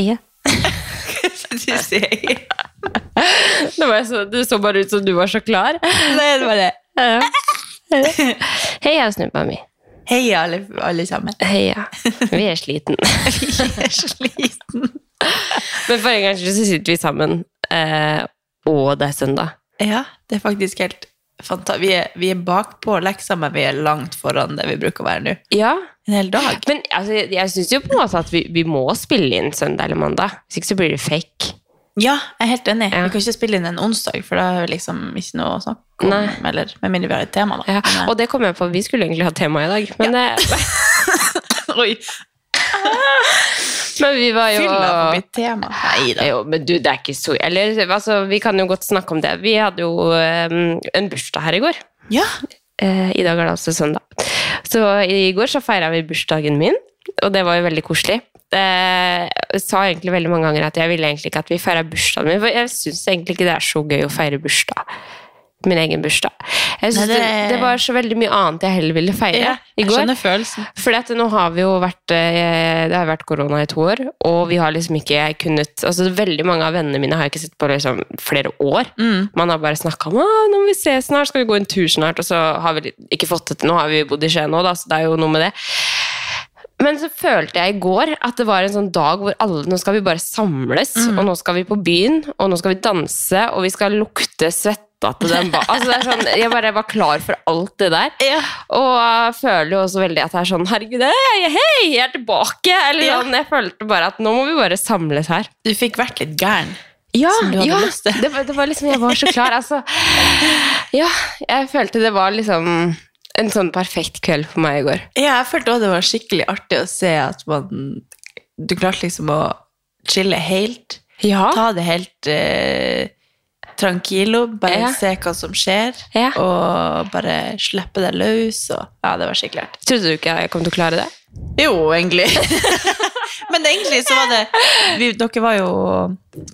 Heia. Du sier var så, du så bare ut som du var så klar. Nei, det var det. Heia, snuppa mi. Heia, alle, alle sammen. Heia. Vi er sliten. vi er sliten. Men for en gangs skyld så sitter vi sammen, eh, og det er søndag. Ja, det er faktisk helt. Vi er, vi er bakpå leksa, men vi er langt foran det vi bruker å være nå. Ja, En hel dag. men altså, jeg, jeg syns jo på en måte at vi, vi må spille inn søndag eller mandag. Hvis ikke så blir det fake. Ja, jeg er helt enig. Ja. Vi kan ikke spille inn en onsdag, for da er det liksom ikke noe å snakke om. Nei. Eller med mindre vi har et tema, da. Ja. Og det kom jeg på, vi skulle egentlig ha tema i dag. Men, ja. det Oi, men vi var jo fylla på mitt tema. Nei da. Jo, men du, det er ikke så Eller altså, vi kan jo godt snakke om det. Vi hadde jo um, en bursdag her i går. Ja. Uh, I dag er det altså søndag. Så i går så feira vi bursdagen min, og det var jo veldig koselig. Jeg sa egentlig veldig mange ganger at jeg ville egentlig ikke at vi feira bursdagen min, for jeg syns egentlig ikke det er så gøy å feire bursdag. Min egen bursdag. Jeg synes Nei, det... det- Det, var så veldig mye annet jeg heller ville feire ja. i går. at nå har vi jo vært eh, Det har vært korona i to år, og vi har liksom ikke kunnet altså Veldig mange av vennene mine har jeg ikke sett på liksom flere år. Mm. Man har bare snakka om nå må vi ses snart, skal vi gå en tur snart, og så har vi ikke fått det til. Nå har vi bodd i Skien nå, da, så det er jo noe med det. Men så følte jeg i går at det var en sånn dag hvor alle Nå skal vi bare samles, og nå skal vi på byen, og nå skal vi danse, og vi skal lukte svetta til den altså det sånn, Jeg bare var klar for alt det der. Ja. Og jeg føler jo også veldig at det er sånn Herregud, hei, hei, jeg er tilbake! Eller Ja. sånn, Jeg følte bare at nå må vi bare samles her. Du fikk vært litt gæren. Ja, ja. Det, var, det var liksom, jeg var så klar. Altså, ja, jeg følte det var liksom en sånn perfekt kveld for meg i går. Ja, jeg følte også det var skikkelig artig å se at man Du klarte liksom å chille helt. Ja. Ta det helt eh, tranquilo. Bare Ja. se hva som skjer. Ja. Og bare slippe det løs. Og, ja, det var skikkelig artig. Trodde du ikke jeg kom til å klare det? Jo, egentlig. Men egentlig så var det vi, Dere var jo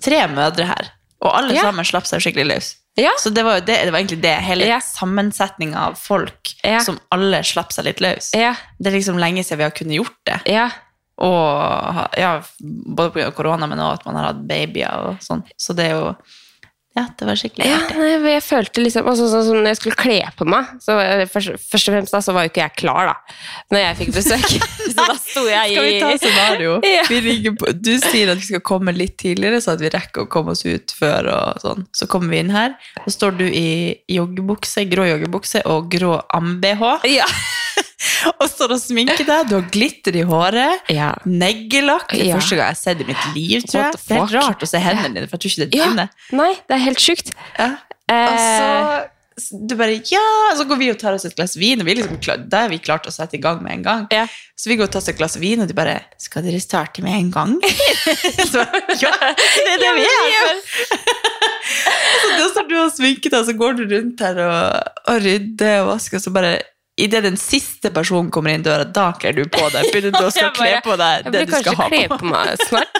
tre mødre her. Og alle Ja. sammen slapp seg skikkelig løs. Ja. Så det var det, det var egentlig det. Hele Ja. sammensetninga av folk som alle slapp seg litt løs. Det er liksom lenge siden vi har kunnet gjort det. Ja. Og ja, både pga. korona, men også at man har hatt babyer og sånn. Så det er jo Ja, det var skikkelig ja artig. jeg følte liksom også, så, så, Når jeg skulle kle på meg, så først, først og fremst da, så var jo ikke jeg klar, da. Når jeg fikk besøk. så da sto jeg i Skal vi ta scenario? Ja. På, du sier at vi skal komme litt tidligere, så at vi rekker å komme oss ut før. og sånn. Så kommer vi inn her, så står du i joggebukse, grå joggebukse og grå am-BH. Ja. Og står og sminker deg. Du har glitter i håret. ja. Neglelakk. Det er Ja. første gang jeg har sett i mitt liv, tror jeg. Det er rart å se hendene dine, for jeg tror ikke det er Ja. dine. Nei, det er helt sjukt. Ja. Eh, Og så du bare, ja, så går vi og tar oss et glass vin, og vi liksom da er vi klart å sette i gang med en gang. ja. Så vi går og tar oss et glass vin, og de bare, skal dere starte med en gang? så, ja, det er det vi er her for. så da står du og sminker deg, så går du rundt her og, og rydder og vasker, og så bare, i det den siste personen kommer inn døra, da kler du på deg, begynner du å skal Jeg kle på deg det du skal ha på. på meg snart.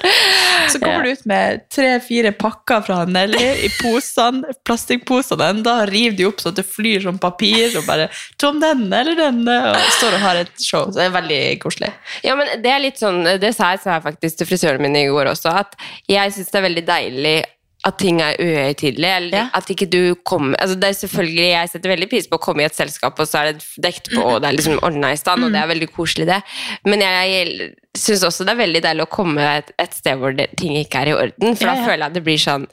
Så kommer du ut med tre-fire pakker fra Nelly i posene, plastikkposene enda, river de opp at det flyr som papir, og bare Tom denne eller denne, og står og har et show. Så det er veldig koselig. Ja, men det er litt sånn, det sa jeg faktisk til frisøren min i går også, at jeg syns det er veldig deilig at ting er uhøytidelig, eller Ja. at ikke du kommer altså det er selvfølgelig, Jeg setter veldig pris på å komme i et selskap, og så er det dekt på, og det er liksom ordna i stand, og det er veldig koselig, det. Men jeg, syns også det er veldig deilig å komme et, et sted hvor det, ting ikke er i orden, for Ja, da ja. føler jeg at det blir sånn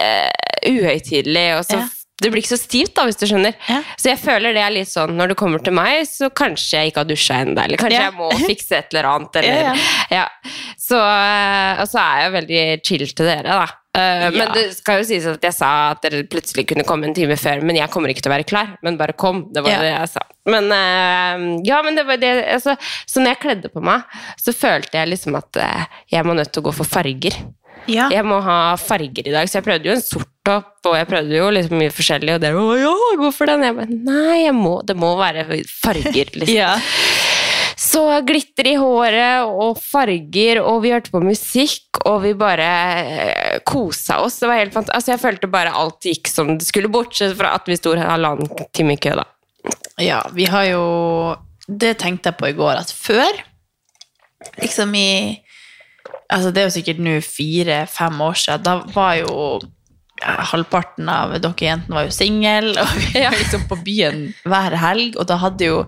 uh, uhøytidelig, og så Ja. det blir ikke så stivt, da, hvis du skjønner. Ja. Så jeg føler det er litt sånn når du kommer til meg, så kanskje jeg ikke har dusja ennå, eller kanskje Ja. jeg må fikse et eller annet, eller Ja, ja. Så, eh, og så er jeg veldig chill til dere, da. Eh, Men det skal jo sies at jeg sa at dere plutselig kunne komme en time før, men jeg kommer ikke til å være klar. Men bare kom. Det var Ja. det jeg sa. Men uh, ja, men det var det altså, Så når jeg kledde på meg, så følte jeg liksom at uh, jeg må nødt til å gå for farger. Ja. Jeg må ha farger i dag, så jeg prøvde jo en sort topp, og jeg prøvde jo liksom mye forskjellig, og dere var ja, hvorfor den. Jeg bare nei, jeg må, det må være farger, liksom. Ja. Så glitter i håret og farger, og vi hørte på musikk, og vi bare eh, kosa oss. Det var helt fant altså, jeg følte bare alt gikk som det skulle, bortsett fra at vi sto halvannen time i kø, da. ja, vi har jo Det tenkte jeg på i går, at før, liksom i Altså, det er jo sikkert nå fire-fem år siden. Da var jo ja, halvparten av dere jentene var jo single, og vi var liksom på byen hver helg, og da hadde jo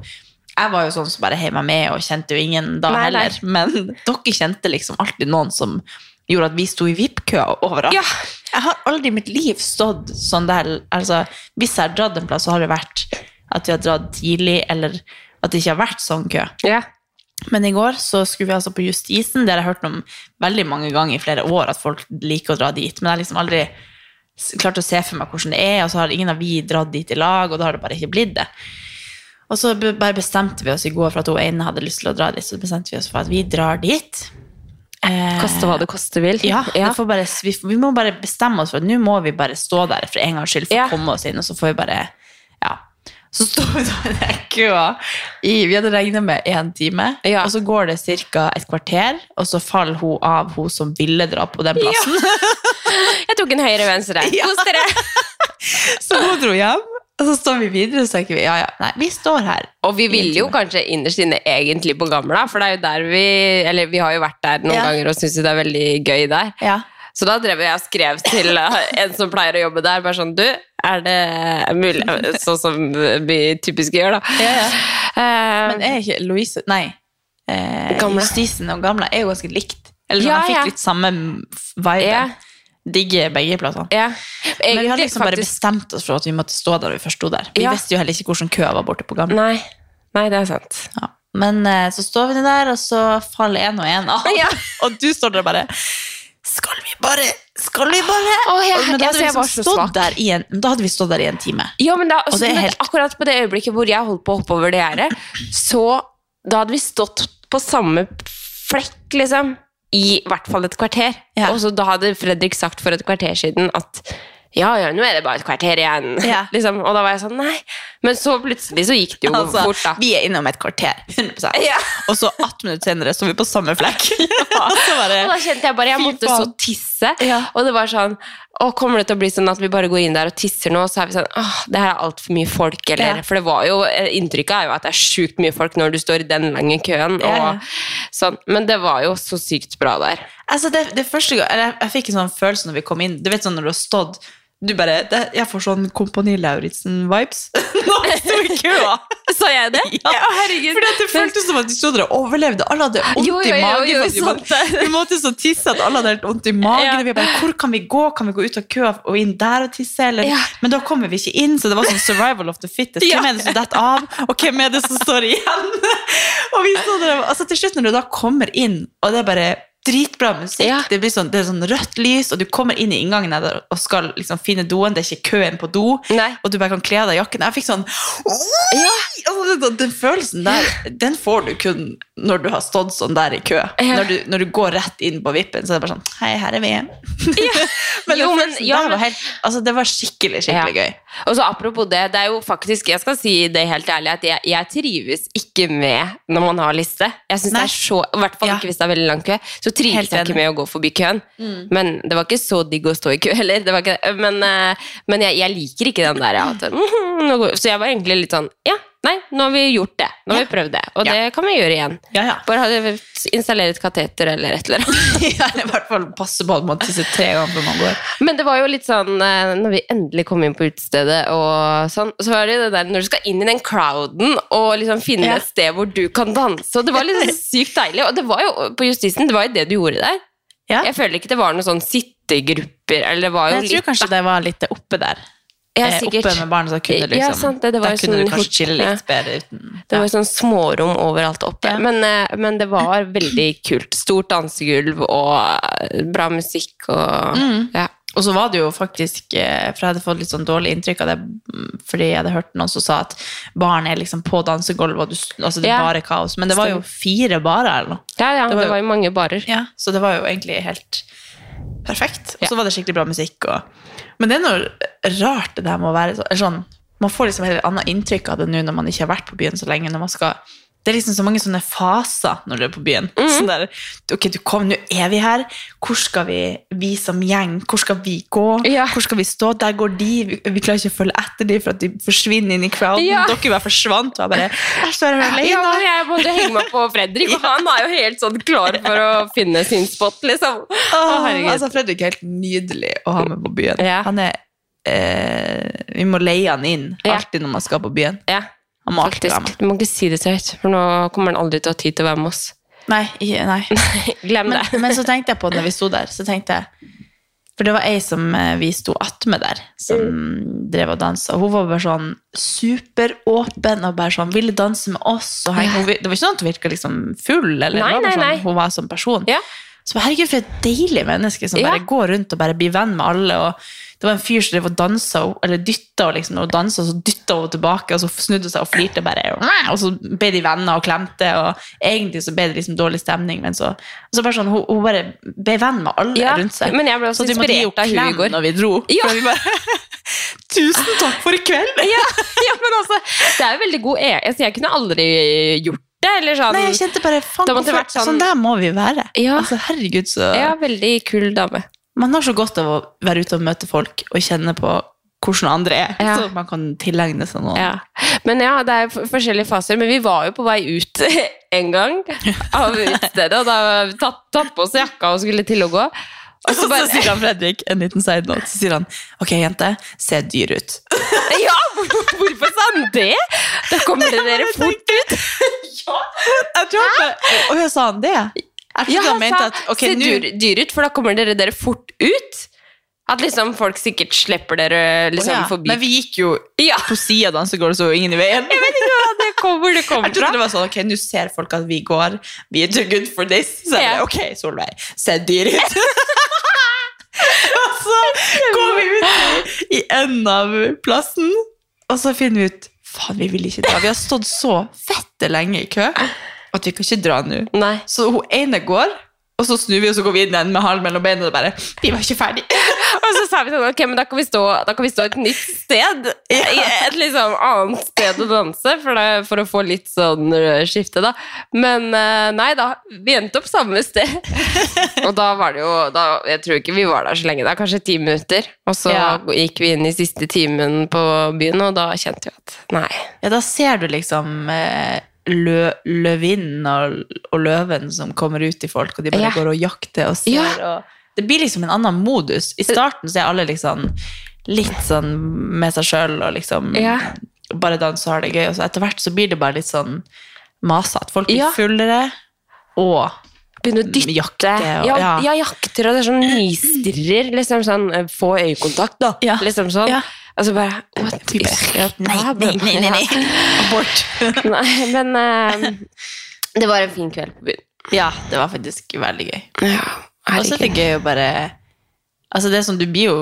jeg var jo sånn som bare heiv meg med og kjente jo ingen da Nei, nei. heller. Men dere kjente liksom alltid noen som gjorde at vi sto i VIP-kø overalt. Ja. Jeg har aldri i mitt liv stått sånn der altså, Hvis jeg har dratt en plass, så har det vært at vi har dratt tidlig, eller at det ikke har vært sånn kø. Ja. Men i går så skulle vi altså på Justisen. Det har jeg hørt om veldig mange ganger i flere år, at folk liker å dra dit. Men jeg har liksom aldri klart å se for meg hvordan det er, og så har ingen av vi dratt dit i lag, og da har det bare ikke blitt det. Og så bare bestemte vi oss i går for at hun ene hadde lyst til å dra dit, så bestemte vi oss for at vi drar dit. Eh, Koste hva det koste vil. ja, ja. Bare, vi, vi må bare bestemme oss for at nå må vi bare stå der for en gangs skyld for Ja. å komme oss inn, og så får vi bare Ja. Så står vi da i den køa i Vi hadde regnet med én time, og så går det ca. et kvarter, og så faller hun av, hun som ville dra på den plassen. Jeg tok en høyre-venstre. Kos dere! Så hun dro hjem, og så står vi videre og tenker vi ja, ja, nei, vi står her. Og vi ville jo kanskje innerst inne egentlig på Gamla, for det er jo der vi Eller vi har jo vært der noen Ja. ganger og syns det er veldig gøy der. Ja. Så da drev jeg og skrev til en som pleier å jobbe der, bare sånn Du, er det mulig Sånn som vi typisk gjør, da. Ja, ja. Eh, Men er ikke Louise Nei. Eh. Justisen og Gamla er jo ganske likt. Eller sånn, Ja, jeg fikk litt samme vibe. Ja. Digger begge plassene. ja. Men vi hadde liksom liksom bare bestemt oss for at vi måtte stå der vi først sto der. Vi Ja. visste jo heller ikke hvordan køa var borte på Gamle. Nei. Nei, det er sant. Ja. Men eh, så står vi der, og så faller en og en av. Ja. Og du står der bare Skal vi bare Skal vi bare? Oh, jeg- men da hadde, vi jeg var liksom stått der i en, da hadde vi stått der i en time. Ja, men, da, men helt- akkurat på det øyeblikket hvor jeg holdt på å hoppe over det gjerdet, så da hadde vi stått på samme flekk, liksom, i hvert fall et kvarter. Ja. Og så da hadde Fredrik sagt for et kvarter siden at ja, ja, nå er det bare et kvarter igjen. Ja. Liksom. Og da var jeg sånn, nei. Men så plutselig så gikk det jo Altså, fort, da. vi er innom et kvarter. 100 Ja. Og så 18 minutter senere står vi på samme flekk. Bare, Og da kjente jeg bare, jeg måtte så tisse. Ja. Og det var sånn, å, kommer det til å bli sånn at vi bare går inn der og tisser nå, så er vi sånn, åh, det her er alt for mye folk, eller, Ja. for det var jo, eh, inntrykket er jo at det er sjukt mye folk når du står i den lange køen, og Ja, ja. sånn, men det var jo så sykt bra der. Altså, det, det første gang, jeg, jeg fikk en sånn følelse når vi kom inn. Du vet sånn når du har stått du bare, det, Jeg får sånn Kompani Lauritzen-vibes Nå sto i køa. Sa jeg det? Ja. herregud. Fordi det føltes som at de trodde der overlevde. Alle hadde vondt Jo, jo, i jo, magen. jo, og vi, måtte, så tisse at alle hadde helt vondt i magen. Ja. Vi bare, Hvor kan vi gå? Kan vi gå ut av køa og inn der og tisse? Eller? Ja. Men da kommer vi ikke inn, så det var sånn survival of the fittest. Hvem er det som detter av, og hvem er det som står igjen? og vi så det, altså Til slutt, når du da kommer inn, og det er bare dritbra musikk, Ja. det blir sånn, det er sånn rødt lys, og du kommer inn i inngangen der og skal liksom finne doen, det er ikke køen på do, Nei. og du bare kan kle av deg jakken. Jeg fikk sånn Ja. altså, den, den følelsen der, den får du kun når du har stått sånn der i kø. Ja. Når, du, når du går rett inn på vippen, så er det bare sånn Hei, her er vi men Jo, men- men- var helt Altså, det var skikkelig, skikkelig gøy. Og så apropos det, det er jo faktisk, jeg skal si det helt ærlig, at jeg, jeg trives ikke med når man har liste. Jeg synes det er så, i hvert fall ikke hvis det er veldig lang kø, så trives jeg ikke med å gå forbi køen. Men det var ikke så digg å stå i kø heller. Det var ikke, det. men eh, men jeg, jeg liker ikke den der, mhm, så jeg var egentlig litt sånn, ja, nei, nå har vi gjort det. Nå har vi prøvd det, og det kan vi gjøre igjen. Bare ha- installere et kateter eller et eller annet. ja eller I hvert fall passe på at man tisser tre ganger før man går. Men det var jo litt sånn, eh, når vi endelig kom inn på utestedet, og sånn, så var det det der når du skal inn i den crowden og liksom finne et sted hvor du kan danse. Og det var sånn sykt deilig. Og det var jo på Justisen, det var jo det du gjorde der. Ja. Jeg føler ikke det var noen sånn sittegrupper, eller det var jo Men jeg tror litt kanskje det var litt oppe der. Eh, sikkert. Oppe med barn så kunne liksom Ja, sant, det, det da kunne sånn du kanskje chille litt bedre uten Det var sånn smårom overalt oppe. Ja. Men, eh, men det var veldig kult. Stort dansegulv og eh, bra musikk og Mm. ja. Og så var det jo faktisk, eh, for jeg hadde fått litt sånn dårlig inntrykk av det, mm, fordi jeg hadde hørt noen som sa at barn er liksom på dansegulvet, og du, altså det er Ja. bare kaos. Men det var jo fire barer eller noe. Ja, ja, Det det var var, jo- jo mange barer. Ja, så det var jo egentlig helt perfekt. Og så var det skikkelig bra musikk. Og... Men det er noe rart det der med å være sånn Man får liksom et annet inntrykk av det nå når man ikke har vært på byen så lenge, når man skal det er liksom så mange sånne faser når du er på byen. Sånn der, ok, du kom, nå er vi her. Hvor skal vi, vi som gjeng, hvor skal vi gå? Ja. Hvor skal vi stå? Der går de. Vi, vi klarer ikke å følge etter dem for at de forsvinner inn i crowden. Ja. Dere bare forsvant, og jeg bare, der står jeg alene. Ja, jeg måtte henge meg på Fredrik, og han er jo helt sånn klar for å finne sin spot, liksom. Åh, altså, Fredrik er helt nydelig å ha med på byen. Ja. Han er, eh, vi må leie han inn alltid når man skal på byen. Ja, Være med. faktisk. Du må ikke si det så høyt, for nå kommer han aldri til å ha tid til å være med oss. Nei, nei. Glem det. men så tenkte jeg på det når vi sto der, så tenkte jeg For det var ei som eh, vi sto attmed der, som Mm. drev og dansa. Hun var bare sånn superåpen og bare sånn ville danse med oss. Og hei, hun, det var ikke sånn at hun virka liksom full, eller Nei, nei, sånn, nei. hun var som person. Ja. Så herregud, for et deilig menneske som Ja. bare går rundt og bare blir venn med alle. og Det var en fyr som drev og dansa, eller dytta liksom, og dansa, så dytta hun tilbake, og så snudde hun seg og flirte bare. Og så ble de venner og klemte, og egentlig så ble det liksom dårlig stemning, men så, så bare sånn, hun, hun bare ble venn med alle Ja, rundt seg. men jeg ble også så inspirert gi av klem når vi dro. Ja. Vi bare, Tusen takk for i kveld! Ja, ja, men altså, det er jo veldig god e altså, Jeg kunne aldri gjort det, eller sånn. Nei, jeg kjente bare, faen, sånn- sånn der må vi være. Ja. Altså, herregud, så... Ja, veldig kul dame. Man har så godt av å være ute og møte folk og kjenne på hvordan andre er, Ja. så man kan tilegne seg noe. Ja. Men ja, det er forskjellige faser. Men vi var jo på vei ut en gang av utstedet, og da tatt, tatt på oss jakka og skulle til å gå. Og så, så så sier han Fredrik en liten side note, så sier han Ok, jente, se dyr ut. Ja, hvorfor sa han det? Da kommer det dere fort ut. Ja, jeg tror ikke. Og jeg sa han det? Jeg Ja, trodde han han mente sa at okay, se dyr, dyr ut, for da kommer dere dere fort ut. At liksom folk sikkert slipper dere liksom oh, ja, forbi. Men vi gikk jo Ja, på sida av dansegulvet, så ingen i veien. jeg vet ikke det kommer, det kommer Jeg trodde det var sånn, ok, nå ser folk at vi går, vi er too good for this. Så jeg ok, Solveig, se dyr ut. og så går vi ut i, i enden av plassen, og så finner vi ut, faen, vi vil ikke dra. Vi har stått så fette lenge i kø, at vi kan ikke dra nå. Nei. Så hun ene går, og så snur vi, og så går vi inn igjen med halen mellom beina, og bare, vi var ikke ferdig. Og så sa vi sånn, ok, men da kan vi stå, kan vi stå et nytt sted. Ja. et liksom annet sted å danse, for, det, for å få litt sånn øh, skifte, da. Men øh, nei da, vi endte opp samme sted. Og da var det jo da, Jeg tror ikke vi var der så lenge, da, kanskje ti minutter. Og så Ja. gikk vi inn i siste timen på byen, og da kjente vi at nei. Ja, da ser du liksom eh, lø, løvinnen og, og løven som kommer ut i folk, og de bare Ja. går og jakter og ser. Ja. Og det blir liksom en annen modus. I starten så er alle liksom litt sånn med seg sjøl og liksom Ja. bare danser og har det gøy. Og så etter hvert så blir det bare litt sånn masete. Folk blir fullere og begynner å dytte. jakte. Og, ja, ja. ja, jakter, og det er sånn nistirrer. Liksom sånn øh, Få øyekontakt, da. Liksom sånn. Altså bare what bare, nei, nei, nei, nei. Abort. Nei, men eh, det var en fin kveld på byen. ja, det var faktisk veldig gøy. Ja, Og så er det gøy å bare Altså det er sånn, du blir jo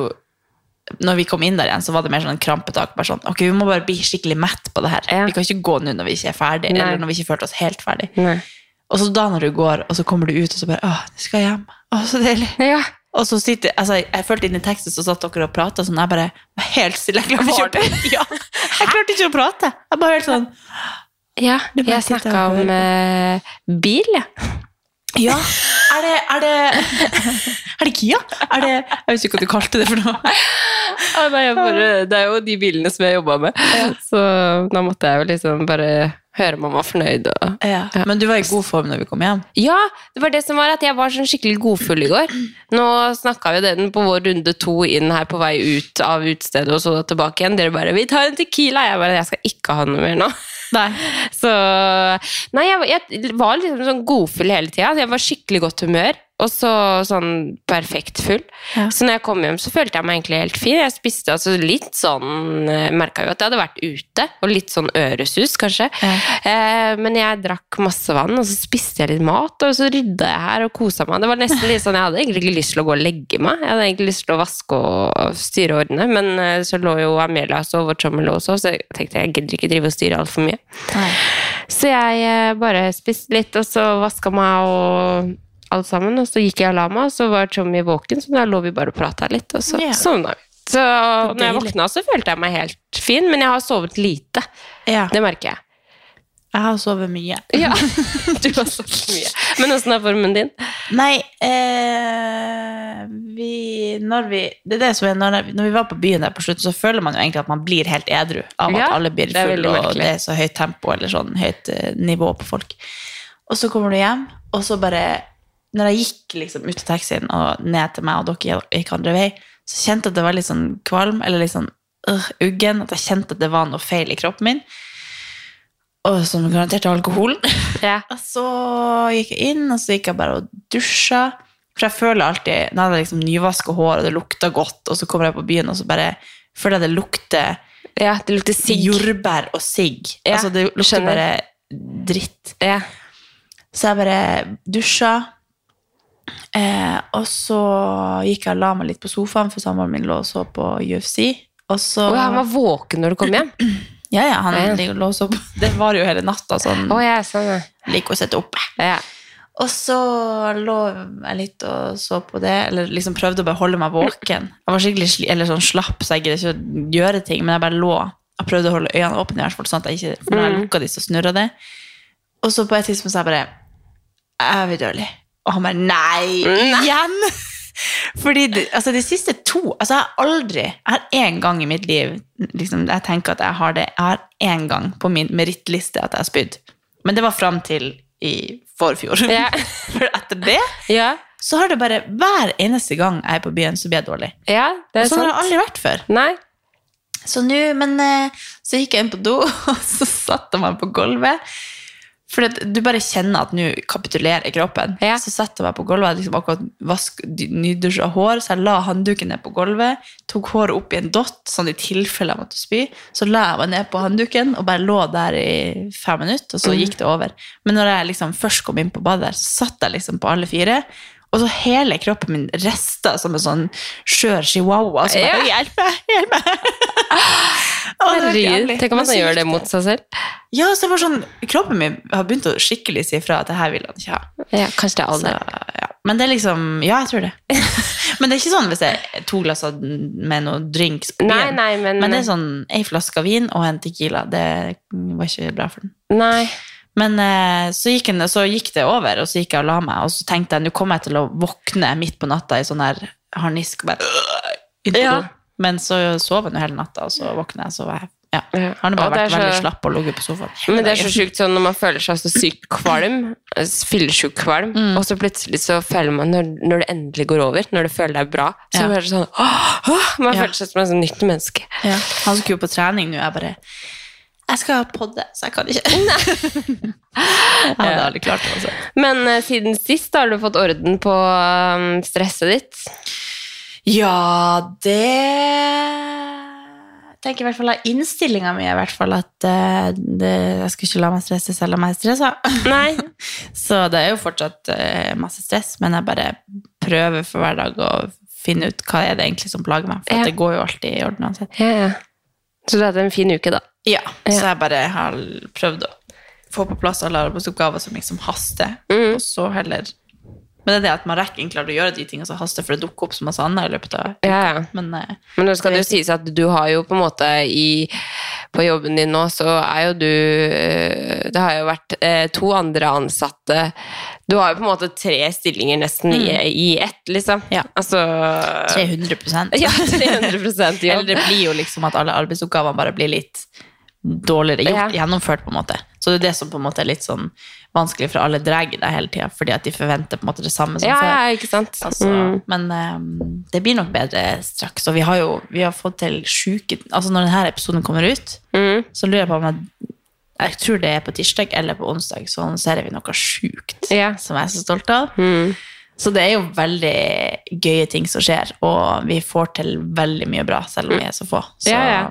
Når vi kom inn der igjen, så var det mer sånn en krampetak. Bare sånn, ok, Vi må bare bli skikkelig mett på det her. Ja. Vi kan ikke gå nå når vi ikke er ferdig, Nei. eller når vi ikke følte oss helt ferdig. Nei. Og så da når du går, og så kommer du ut, og så bare Åh, jeg skal hjem. Åh, så deilig. Ja. Og så sitter, altså, Jeg følte inn i teksten så satt dere og prata sånn. Jeg bare var helt stille. Jeg klarte ikke, ja, jeg klarte ikke å prate. Jeg bare helt sånn ja. Jeg snakka om eh, bil, jeg. Ja. Er det Er det, er det Kia? Er det Jeg vet ikke at du kalte det for noe. Ja, nei, bare, det er jo de bilene som jeg jobba med, så da måtte jeg jo liksom bare høre om han var fornøyd. Og... Ja. Men du var i god form når vi kom hjem? Ja, det var det som var at jeg var sånn skikkelig godfull i går. Nå snakka vi den på vår runde to inn her på vei ut av utestedet og så tilbake igjen. Dere bare 'Vi tar en Tequila'. Jeg bare 'Jeg skal ikke ha noe mer nå'. Nei. Så Nei, jeg, var- jeg var liksom sånn godfull hele tida. Jeg var skikkelig godt humør. Og så sånn perfekt full. Ja. Så når jeg kom hjem, så følte jeg meg egentlig helt fin. Jeg spiste altså litt sånn Merka jo at jeg hadde vært ute, og litt sånn øresus, kanskje. Ja. Eh, men jeg drakk masse vann, og så spiste jeg litt mat, og så rydda jeg her og kosa meg. Det var nesten litt sånn, Jeg hadde egentlig ikke lyst til å gå og legge meg. Jeg hadde egentlig lyst til å vaske og styre og ordne, men eh, så lå jo Amelia og sov, og Tommy lå og sov, så jeg tenkte jeg gidder ikke drive og styre altfor mye. Nei. Så jeg eh, bare spiste litt, og så vaska meg og alt sammen. Og så gikk jeg og la meg, og så var Tommy våken, så da lå vi bare og prata litt, og så Ja. sovna vi. Så når jeg våkna, så følte jeg meg helt fin, men jeg har sovet lite. Ja. Det merker jeg. Jeg har sovet mye. Ja, du har sovet mye. Men åssen er formen din? Nei, eh, vi, når vi Det er det som er, når, når vi var på byen der på slutten, så føler man jo egentlig at man blir helt edru av at Ja, alle blir fulle, og merkelig. det er så høyt tempo eller sånn høyt eh, nivå på folk. Og så kommer du hjem, og så bare Når jeg gikk liksom ut av taxien og ned til meg, og dere gikk andre vei, så kjente jeg at det var litt sånn kvalm, eller litt sånn øh, uggen, at jeg kjente at det var noe feil i kroppen min. Og som garanterte alkoholen. Ja. Og så gikk jeg inn, og så gikk jeg bare og dusja. For jeg føler alltid Når jeg liksom nyvasker hår, og det lukter godt, og så kommer jeg på byen, og så bare føler jeg det lukter ja, det lukter sigg. jordbær og sigg. Ja, altså, det lukter skjønner. bare dritt. Ja. Så jeg bare dusja. Eh, og så gikk jeg og la meg litt på sofaen, for samboeren min lå og så på UFC. Og så oh, han var våken når du kom hjem? Ja, ja, han Ja. lå og så på. Det var jo hele natta, sånn. oh, ja, sånn. Liker å sitte oppe. ja. Og så lå jeg litt og så på det, eller liksom prøvde å bare holde meg våken. Jeg var skikkelig eller sånn slapp, så jeg gidder ikke å gjøre ting, men jeg bare lå og prøvde å holde øynene åpne, i hvert fall, sånn at jeg ikke, for når jeg Mm. lukka de, så snurra det. Og så på et tidspunkt sa jeg bare Jeg er vidunderlig. Og han bare Nei! Igjen! Fordi altså de siste to altså Jeg har aldri Jeg har én gang i mitt liv liksom, Jeg tenker at jeg har det Jeg har én gang på min merittliste at jeg har spydd. Men det var fram til i forfjor. Ja. For etter det ja. så har det bare Hver eneste gang jeg er på byen, så blir jeg dårlig. Ja, det er og Sånn har det aldri vært før. Nei. Så nå, men eh, så gikk jeg inn på do, og så satte jeg meg på gulvet. For du bare kjenner at nå kapitulerer kroppen. Ja. Så setter jeg meg på gulvet, liksom akkurat vask, nydusja hår, så jeg la håndduken ned på gulvet, tok håret opp i en dott, sånn i tilfelle jeg måtte spy. Så la jeg meg ned på håndduken og bare lå der i fem minutter, og så gikk det over. Men når jeg liksom først kom inn på badet, der, så satt jeg liksom på alle fire. Og så hele kroppen min resta som en sånn skjør chihuahua. Bare, Ja. hjelp meg, hjelp meg! Herregud. Tenk om man han gjør det mot seg selv. Ja, så det var sånn, kroppen min har begynt å skikkelig si fra at det her vil han ikke ha. Ja, kanskje det er alder. ja. Men det er liksom, ja, jeg tror det. men det er ikke sånn hvis det er to glass med noe drinks på Nei, nei, men, Men det er sånn, ei flaske vin og en tequila, det var ikke bra for den. Nei. Men eh, så gikk, en, så gikk det over, og så gikk jeg og la meg, og så tenkte jeg, nå kommer jeg til å våkne midt på natta i sånn her harnisk, bare Ja. Men så sov jeg nå hele natta, og så våkner jeg, så var jeg, ja. Han Har bare vært vært veldig slapp og ligget på sofaen. Men det er så sjukt sånn når man føler seg så sykt kvalm, fyllesyk kvalm, Mm. og så plutselig så føler man, når, når det endelig går over, når det føler deg bra, så Ja. er det sånn åh, åh, Man Ja. føler seg som et sånn nytt menneske. Ja. Han skulle jo på trening nå, jeg bare Jeg skal podde, så jeg kan ikke. jeg hadde aldri klart det. Altså. Men uh, siden sist har du fått orden på um, stresset ditt. Ja, det Jeg tenker i hvert fall av innstillinga mi i hvert fall at uh, det, jeg skal ikke la meg stresse selv om jeg er stressa. Nei. Så det er jo fortsatt uh, masse stress, men jeg bare prøver for hver dag å finne ut hva er det egentlig som plager meg. For Ja. at det går jo alltid i orden uansett. Ja, ja. Så du har hatt en fin uke, da. Ja, så jeg bare har prøvd å få på plass alle arbeidsoppgaver som liksom haster, Mm. og så heller Men det er det at man rekker egentlig å gjøre de tingene som haster, for det dukker opp så masse annet i løpet av Ja, ja. Men eh, Men nå skal det jo sies at du har jo på en måte i På jobben din nå, så er jo du eh, Det har jo vært eh, to andre ansatte Du har jo på en måte tre stillinger nesten i, i ett, liksom. Mm. Ja. Altså 300% Ja, 300 jobb. Eller det blir jo liksom at alle arbeidsoppgavene bare blir litt dårligere gjort, Ja. gjennomført, på en måte. Så det er det som på en måte er litt sånn vanskelig, for alle drar deg hele tida, fordi at de forventer på en måte det samme som Ja, før. ja, ikke sant. Altså, Mm. Men um, det blir nok bedre straks. Og vi har jo vi har fått til sjuke Altså Når denne episoden kommer ut, Mm. så lurer jeg på om jeg Jeg tror det er på tirsdag eller på onsdag, så annonserer vi noe sjukt Ja. som jeg er så stolt av. Mm. Så det er jo veldig gøye ting som skjer, og vi får til veldig mye bra, selv om vi er så få. Så, Ja, ja.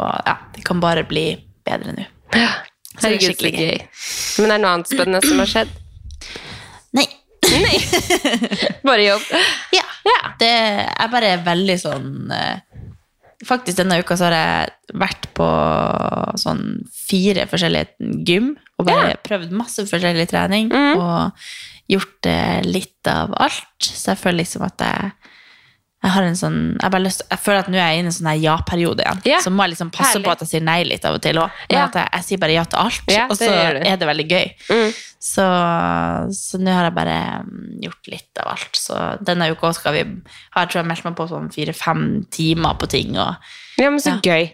Og ja, det kan bare bli bedre nå. Så det er Herregud, så gøy. Men det er noe annet spennende som har skjedd? Nei. Nei. Bare jobb? Ja. Det er bare veldig sånn eh, Faktisk denne uka så har jeg vært på sånn fire forskjellige gym og bare prøvd masse forskjellig trening mm. og gjort eh, litt av alt. Så jeg føler liksom at jeg Jeg har en sånn, jeg, bare lyst, jeg føler at nå er jeg inne i en sånn ja-periode igjen. Ja. Så må jeg liksom passe Herlig. på at jeg sier nei litt av og til òg. Men Ja. at jeg, jeg sier bare ja til alt, Ja, og så er det veldig gøy. Mm. Så, så nå har jeg bare mm, gjort litt av alt. Så denne uka skal vi har jeg tror jeg meldt meg på sånn fire-fem timer på ting. Og, Ja, men så gøy.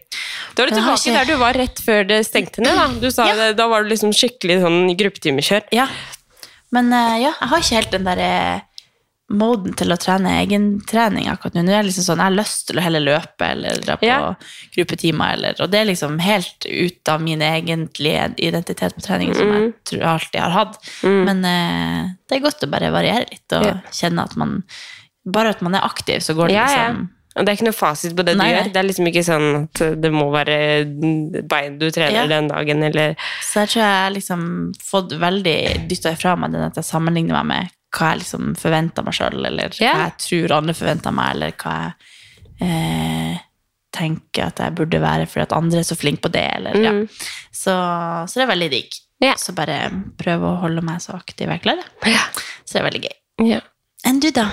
Da er du tilbake ikke- der du var rett før det stengte ned. Da Du sa det, da var du liksom skikkelig sånn gruppetimekjør. ja. Men eh, ja, jeg har ikke helt den der eh, moden til å trene egentrening akkurat nå. Nå er det liksom sånn, Jeg har lyst til å heller løpe eller dra på Ja. gruppetimer. Eller, og det er liksom helt ut av min egentlige identitet på trening, som Mm. jeg alltid har hatt. Men eh, det er godt å bare variere litt og Ja. kjenne at man Bare at man er aktiv, så går det liksom ja. Og det er ikke noe fasit på det Nei, du nei. gjør. Det er liksom ikke sånn at det må være bein du trener Ja. den dagen, eller Så jeg tror jeg har liksom fått veldig dytta ifra meg den at jeg sammenligner meg med hva jeg liksom forventer meg sjøl, eller yeah. hva jeg tror andre forventer meg, eller hva jeg eh, tenker at jeg burde være fordi at andre er så flinke på det, eller ja. Mm. Så, så det er veldig digg. Yeah. Så bare prøve å holde meg så aktiv jeg klarer. Yeah. Så det er veldig gøy. Yeah. Enn du, da?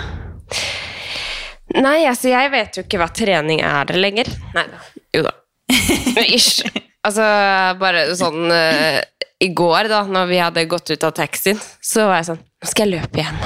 Nei, altså, jeg vet jo ikke hva trening er lenger. Nei da. Jo da. Ish. Altså, bare sånn eh, I går, da når vi hadde gått ut av taxien, så var jeg sånn Nå skal jeg løpe hjem.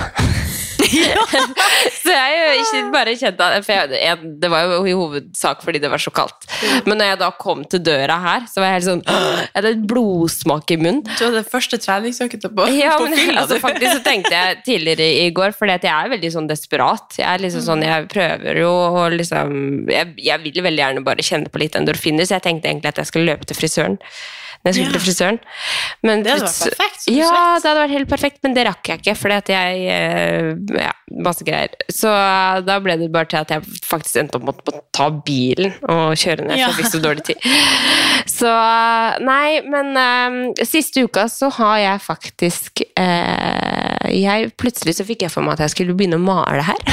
så jeg jo ikke bare kjente for jeg, jeg, Det var jo i hovedsak fordi det var så kaldt. Men når jeg da kom til døra her, så var jeg helt sånn Jeg hadde et blodsmak i munnen. Du hadde første treningsøkta på, Ja, på men altså, faktisk så tenkte jeg tidligere i går, fordi at jeg er veldig sånn desperat. Jeg er liksom sånn, jeg prøver jo å liksom jeg, jeg vil veldig gjerne bare kjenne på litt endorfiner, så jeg tenkte egentlig at jeg skulle løpe til frisøren. Når jeg skulle Ja. til frisøren. Men Det hadde vært perfekt, Ja, sagt. det hadde vært helt perfekt, men det rakk jeg ikke, fordi at jeg eh, Ja, masse greier. Så eh, da ble det bare til at jeg faktisk endte opp med å ta bilen og kjøre ned, for Ja. jeg fikk så dårlig tid. Så nei, men um, siste uka så har jeg faktisk uh, jeg, Plutselig så fikk jeg for meg at jeg skulle begynne å male her.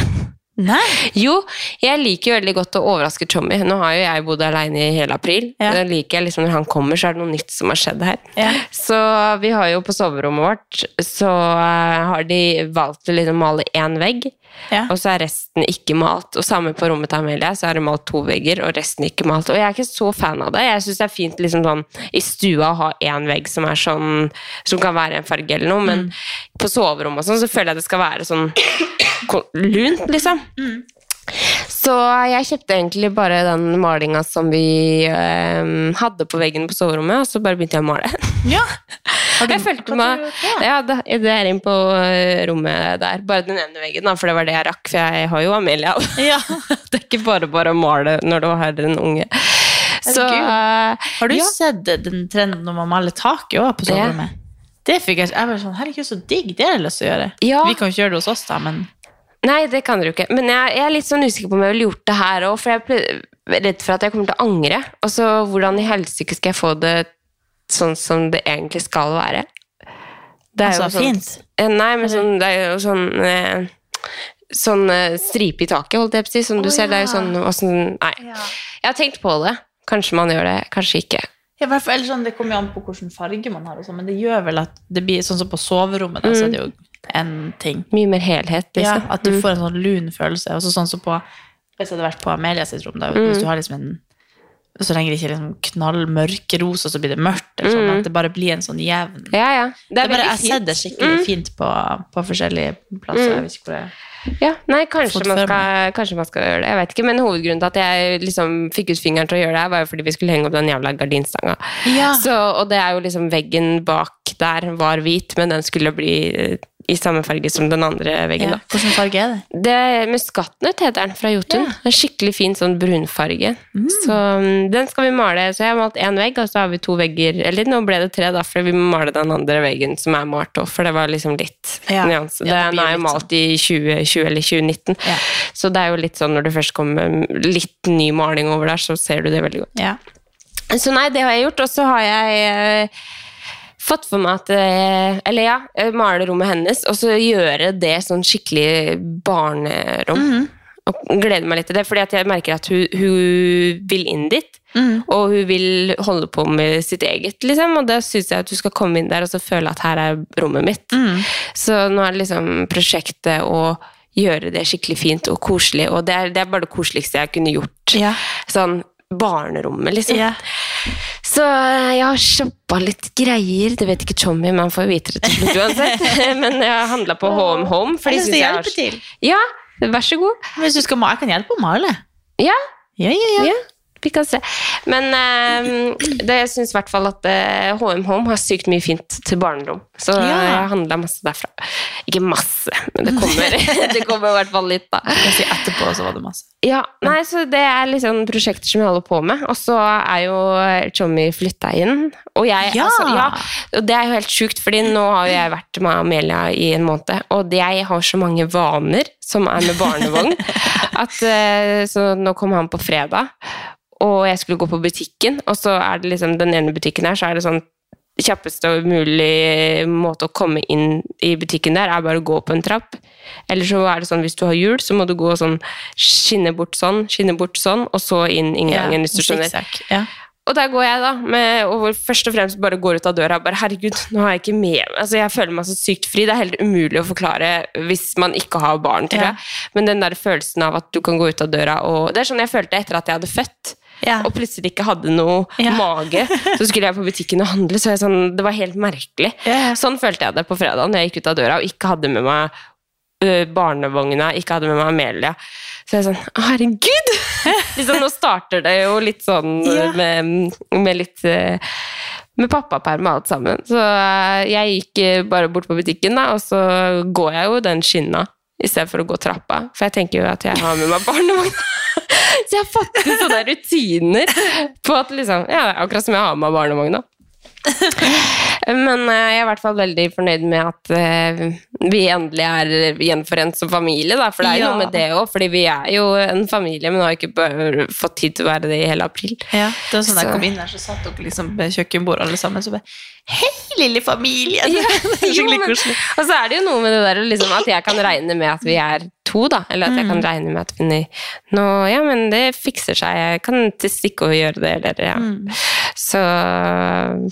Nei. Jo, jeg liker jo veldig godt å overraske Tommy. Nå har jo jeg bodd alene i hele april. Ja. Da liker jeg liksom Når han kommer, så er det noe nytt som har skjedd her. Ja. Så vi har jo på soverommet vårt, så eh, har de valgt å liksom male én vegg. Ja. Og så er resten ikke malt. Og samme på rommet til Amelia, så er det malt to vegger, og resten ikke malt. Og jeg er ikke så fan av det. Jeg syns det er fint liksom sånn i stua å ha én vegg som er sånn Som kan være en farge eller noe, men på soverommet og sånn, så føler jeg det skal være sånn lunt, liksom. Så jeg kjøpte egentlig bare den malinga som vi eh, hadde på veggen på soverommet, og så bare begynte jeg å male. ja. Du, Jeg følte meg det? Ja, det, det er inn på eh, rommet der. Bare den ene veggen, da, for det var det jeg rakk. For jeg har jo Amelia. Ja. det er ikke bare bare å male når du har en unge. Så eh, Har du ja. sett den trenden når man male taket også på soverommet? Det fikk jeg, jeg var sånn, herregud, så digg, det er jeg lyst til å gjøre. Ja. Vi kan ikke gjøre det hos oss da, men... Nei, det kan dere jo ikke. Men jeg, jeg er litt sånn usikker på om jeg ville gjort det her òg, for jeg er redd for at jeg kommer til å angre. Og så hvordan i helsike skal jeg få det sånn som det egentlig skal være? Det er Altså, sånn, fint? Eh, Nei, men sånn, det er jo sånn eh, Sånn eh, stripe i taket, holdt jeg på å si. Som du oh, ser, det er jo sånn, sånn Nei. Jeg har tenkt på det. Kanskje man gjør det, kanskje ikke. Ja, eller sånn, det kommer jo an på hvilken farge man har, sånn, men det gjør vel at det blir sånn som på soverommet, da, så er det jo en ting. Mye mer helhet, liksom. Ja, at du får en sånn lun følelse. Og så sånn som på Hvis jeg hadde vært på Amelia sitt rom, da, hvis du har liksom en så lenge det ikke er liksom knallmørk rosa, så blir det mørkt. Eller sånn, At det bare blir en sånn jevn Ja, ja. det er bare, Jeg har sett det skikkelig fint på, på forskjellige plasser. Jeg vet ikke hvor det er. Ja, nei, kanskje man, skal, kanskje man skal gjøre det. Jeg vet ikke, Men hovedgrunnen til at jeg liksom fikk ut fingeren til å gjøre det, her, var jo fordi vi skulle henge opp den jævla gardinstanga. Ja. Så, og det er jo liksom veggen bak der var hvit, men den skulle bli eh, i samme farge som den andre veggen. Ja. Hvilken farge er det? Det er Muskatnøtt heter den, fra Jotun. En skikkelig fin sånn brunfarge. Så mm, den skal vi male. Så jeg har malt én vegg, og så har vi to vegger. Eller nå ble det tre, da, for vi må male den andre veggen som er malt òg, for det var liksom litt Ja. nyanse. Ja, den er jo malt malt i 2020 eller 2019, Ja. så det er jo litt sånn når det først kommer litt ny maling over der, så ser du det veldig godt. Ja. Så nei, det har jeg gjort, og så har jeg eh, fått for meg at eh, Eller ja, eh, male rommet hennes, og så gjøre det sånn skikkelig barnerom. Mhm. Og gleder meg litt til det, fordi at jeg merker at hun, hun vil inn dit. Mm. Og hun vil holde på med sitt eget, liksom. Og da syns jeg at du skal komme inn der og så føle at her er rommet mitt. Mm. Så nå er det liksom prosjektet å gjøre det skikkelig fint og koselig. Og det er, det er bare det koseligste jeg kunne gjort. Ja. Sånn barnerommet, liksom. Yeah. Så eh, jeg har shoppa litt greier. Det vet ikke Tommy, men han får vite det til slutt uansett. men jeg har handla på Home Home. For de Jeg synes skal jeg har- hjelpe til. Ja, vær så god. Hvis du skal male, jeg kan hjelpe å male. Ja, Ja, ja, ja. ja. Vi kan se. Men eh, det, jeg syns i hvert fall at eh, HM Home har sykt mye fint til barnerom. Så Ja. jeg handla masse derfra. Ikke masse, men det kommer, det kommer i hvert fall litt, da. Si etterpå, så var det masse. Ja, nei, så Det er liksom prosjekter som jeg holder på med. Og så er jo Tjommi flytta inn. Og jeg, Ja. altså, ja, og det er jo helt sjukt, fordi nå har jo jeg vært med Amelia i en måned, og jeg har så mange vaner som er med barnevogn, at eh, Så nå kom han på fredag, og jeg skulle gå på butikken, og så er det liksom den ene butikken her, så er det sånn kjappeste og mulig måte å komme inn i butikken der, er bare å gå på en trapp. Eller så er det sånn hvis du har hjul, så må du gå sånn skinne bort sånn, skinne bort sånn, og så inn inngangen, hvis du skjønner. Ja. Og der går jeg, da, med, og først og fremst bare går ut av døra. Bare herregud, nå har jeg ikke med Altså, jeg føler meg så sykt fri. Det er helt umulig å forklare hvis man ikke har barn, tror Ja. jeg. Men den der følelsen av at du kan gå ut av døra og Det er sånn jeg følte etter at jeg hadde født. Ja. Og plutselig ikke hadde noe Ja. mage. Så skulle jeg på butikken og handle, så sånn, det var helt merkelig. Ja. Sånn følte jeg det på fredag når jeg gikk ut av døra og ikke hadde med meg barnevogna, ikke hadde med meg Amelia. Så jeg sånn Herregud! liksom, nå starter det jo litt sånn med, med litt med pappaperm og alt sammen. Så jeg gikk bare bort på butikken, da, og så går jeg jo den skinna i stedet for å gå trappa. For jeg tenker jo at jeg har med meg barnevogn. så jeg har fått til sånne rutiner på at liksom, ja, akkurat som jeg har med meg barnevogna. Men eh, jeg er i hvert fall veldig fornøyd med at eh, vi endelig er gjenforent som familie. Da. For det er jo Ja. noe med det òg, fordi vi er jo en familie, men har ikke fått tid til å være det i hele april. Ja, det var sånn så. jeg kom inn her, så satt dere liksom ved kjøkkenbordet alle sammen, så bare Hei, lille familie! Ja, skikkelig koselig. Og så er det jo noe med det der liksom, at jeg kan regne med at vi er to, da. Eller at jeg Mm. kan regne med at vi nå Ja, men det fikser seg. Jeg kan til stikke og gjøre det, eller ja. Mm. Så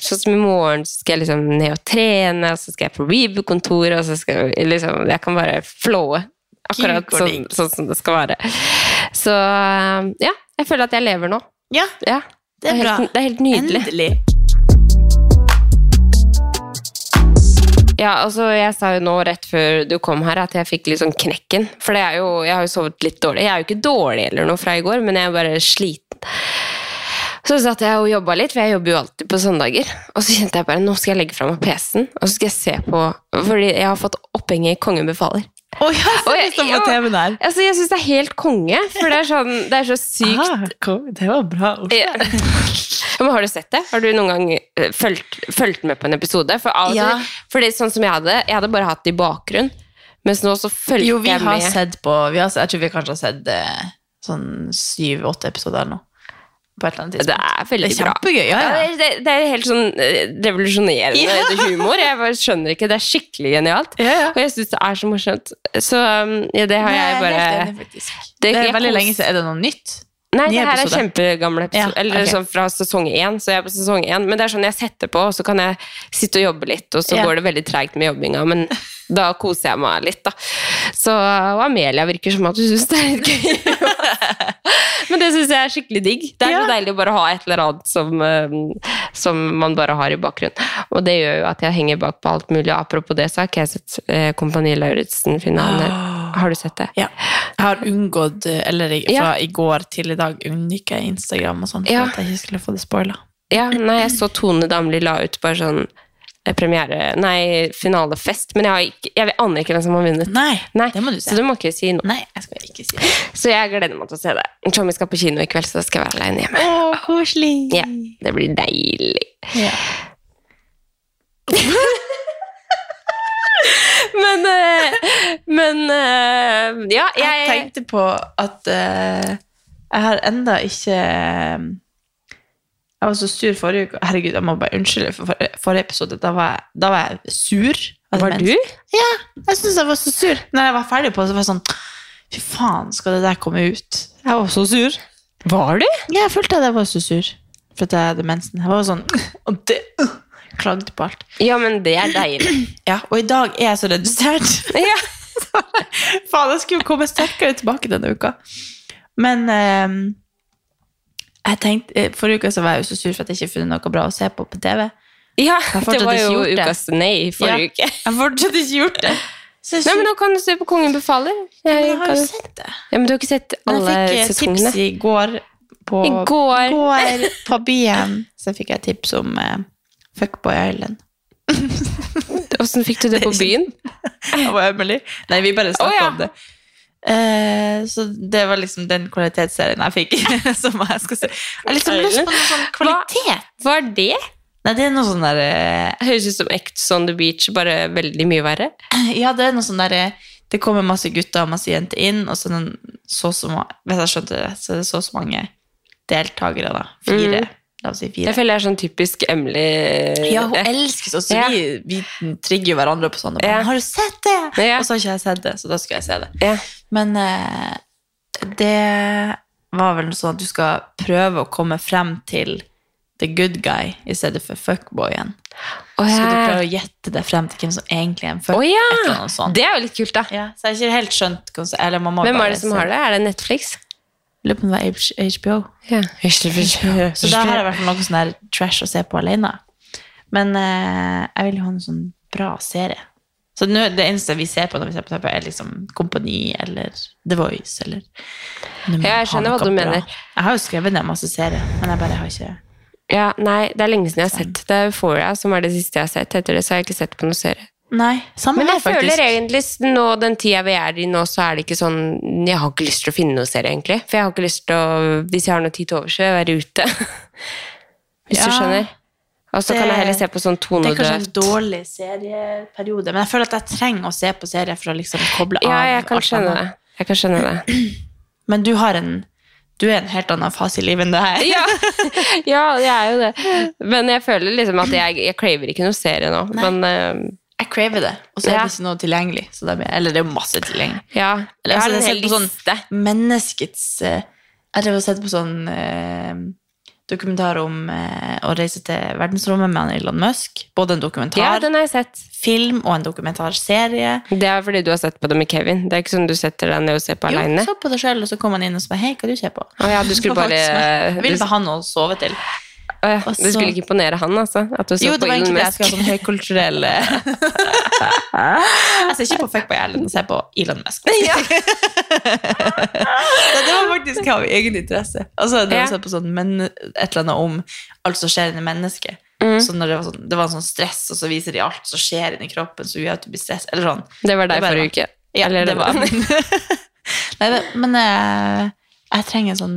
sånn som i morgen så skal jeg liksom ned og trene, og så skal jeg på Reboot-kontoret, og så skal jeg liksom Jeg kan bare flowe. Akkurat sånn, sånn som det skal være. Så ja, jeg føler at jeg lever nå. Ja, Ja, det er bra. Helt, det er helt nydelig. Endelig. Ja, altså jeg sa jo nå rett før du kom her at jeg fikk litt sånn knekken. For det er jo, jeg har jo sovet litt dårlig. Jeg er jo ikke dårlig eller noe fra i går, men jeg er bare sliten. Så satt jeg og jobba litt, for jeg jobber jo alltid på søndager. Og så kjente jeg bare nå skal jeg legge fra meg PC-en, og så skal jeg se på Fordi jeg har fått opphenget i Kongen befaler. Å ja, så jeg, jeg, jeg. Altså, jeg syns det er helt konge, for det er, sånn, det er så sykt Ah, kom, det var bra. ord. Ja. Men har du sett det? Har du noen gang eh, fulgt, med på en episode? For, av Ja. for det er sånn som jeg hadde, jeg hadde bare hatt det i bakgrunn. Mens nå så fulgte Jo, vi har sett på vi har, Jeg tror vi kanskje har sett eh, sånn syv-åtte episoder nå. På et eller annet Det er veldig Det er bra. ja, ja. det, det er helt sånn eh, revolusjonerende Ja. humor. Jeg bare skjønner ikke. Det er skikkelig genialt. Ja, ja. Og jeg syns det er så morsomt. Så um, ja, det har jeg er bare helt enig. Det- Det er veldig lenge siden. Er det noe nytt? Nei, Ny det her er episode? kjempegamle episoder. Ja, Eller sånn fra sesong én, så jeg er på sesong én. Men det er sånn jeg setter på, og så kan jeg sitte og jobbe litt, og så Ja. går det veldig treigt med jobbinga, men da koser jeg meg litt, da. Så og Amelia virker som at du syns det er litt gøy. men det syns jeg er skikkelig digg. Det er så deilig å bare ha et eller annet som, eh, som man bare har i bakgrunnen. Og det gjør jo at jeg henger bak på alt mulig. Apropos det, så har ikke jeg sett eh, Kompani Lauritzen-finalen. Har du sett det? Ja. Jeg har unngått, eh, eller fra i går til i dag, unngikk jeg Instagram og sånn, for at jeg ikke skulle få det spoila. Ja, nei, jeg så Tone Damli la ut bare sånn eh, premiere Nei, finalefest, men jeg, har ikke, jeg aner ikke hvem som har vunnet. Nei, Nei, det må du Så du må ikke si noe. Nei, jeg skal ikke si noe. Så jeg gleder meg til å se det. Tommy skal på kino i kveld, så da skal jeg være alene hjemme. Å, koselig! Ja, det blir deilig. Ja. Men, eh, men eh, Ja, Jeg jeg tenkte på at uh, jeg har enda ikke Jeg var så sur forrige uke. Herregud, jeg må bare unnskylde for forrige, episode. Da var, jeg, da var jeg sur. Hadde Var du? Ja, jeg syns jeg var så sur. Når jeg var ferdig på det, så var jeg sånn Fy faen, skal det der komme ut? Jeg var så sur. Var du? Ja, jeg følte at jeg var så sur for at jeg hadde mensen. Jeg var sånn Og det Klagde på alt. Ja, men det er deilig. Ja, og i dag er jeg så redusert. Ja. Faen, jeg skulle komme sterkere tilbake denne uka. Men eh, jeg tenkte, eh, forrige uke så var jeg jo så sur for at jeg ikke funnet noe bra å se på på TV. Ja, det var jo ukas nei forrige Ja. uke. Jeg har fortsatt ikke gjort det. Så jeg Nei, men nå kan du se på Kongen befaler. Men Jeg jeg har jo sett det. Ja, men du har ikke sett alle sesongene. jeg fikk eh, tips i går på, I går. går på byen. Så fikk jeg tips om eh, Fuckboy Island. Hvordan fikk du det på byen? Av Emily. Nei, vi bare snakket oh, ja. om det. Eh, så det var liksom den kvalitetsserien jeg fikk. som jeg skal se. Jeg har liksom lyst på noe sånn kvalitet. Hva er det? Nei, det er noe sånn der eh, høres ut som Act on the Beach, bare veldig mye verre. Ja, det er noe sånn der eh, Det kommer masse gutter og masse jenter inn, og så den, så så Hvis jeg skjønte det, så er det så så mange deltakere, da. Fire. La oss si fire. Jeg føler det er sånn typisk Emily. Ja, hun elsker sånn, så Ja. vi, vi trigger hverandre på sånne. Ja. Har du sett det? Ja. Og så har ikke jeg sett det, så da skal jeg se det. Ja. Men eh, det var vel sånn at du skal prøve å komme frem til the good guy i stedet for fuckboyen. Å Så skal du klarer å gjette deg frem til hvem som egentlig er en fuck. Oh, ja. Det er jo litt kult, da. Ja, så jeg har ikke helt skjønt eller man må Hvem er det som har det? Er det Netflix? Lurer på om det var HBO. Ja. Så da har jeg i hvert fall noe sånn der trash å se på alene. Men eh, jeg vil jo ha en sånn bra serie. Så nå, det eneste vi ser på når vi ser på TV, er liksom Kompani eller The Voice eller Ja, jeg skjønner hva du bra. mener. Jeg har jo skrevet ned masse serier, men jeg bare har ikke Ja, nei, det er lenge siden jeg har sett det. Euphoria, som er det siste jeg har sett. Etter det så har jeg ikke sett på noen serie. Nei, samme Men her, jeg føler egentlig nå, den tida vi er i nå, så er det ikke sånn Jeg har ikke lyst til å finne noe serie, egentlig. For jeg har ikke lyst til å Hvis jeg har noe tid til overs, så vil jeg være ute. Hvis du skjønner. Og så det- kan jeg heller se på sånn Det er kanskje en dårlig serieperiode, men jeg føler at jeg trenger å se på serier for å liksom koble av. Ja, jeg kan skjønne det. Jeg kan skjønne det. Men du har en Du er en helt annen fase i livet enn det her. Ja, ja jeg er jo det. Men jeg føler liksom at jeg, jeg craver ikke noe serie nå. Nei. Men eh, Jeg craver det, og så er det ikke noe tilgjengelig. Så det er, eller det er jo masse tilgjengelig. ja, Eller, jeg har altså, en jeg hel har sett på sånn- liste. Menneskets eh, Jeg har sett på sånn eh, dokumentar om eh, å reise til verdensrommet med Elon Musk. Både en Ja, dokumentar, den har jeg sett. film og en dokumentarserie. Det er fordi du har sett på det med Kevin. Det er ikke sånn du setter deg ned og ser på Jo, så på det selv, og så kom han inn og så Hei, hva du ser på? Å ja, du skulle bare Vil. Jeg ville bare ha noe å sove til. Ja, Også... Det skulle ikke imponere han, altså? At du så Jo, det var egentlig det jeg skulle ha sånn høykulturell eh, Jeg ser ikke på Fuckboy Island, jeg ser på Elon Musk. Ja. Det var faktisk av egen interesse. Altså, det var Ja. på sånn, men et eller annet om alt som skjer inni mennesket. Mm. Så når det, var sånn, det var sånn stress, og så viser de alt som skjer inni kroppen, så gjør at du blir stress. Eller sånn. Det var deg forrige uke. Ja, Eller- det var Nei, det, men jeg, jeg trenger sånn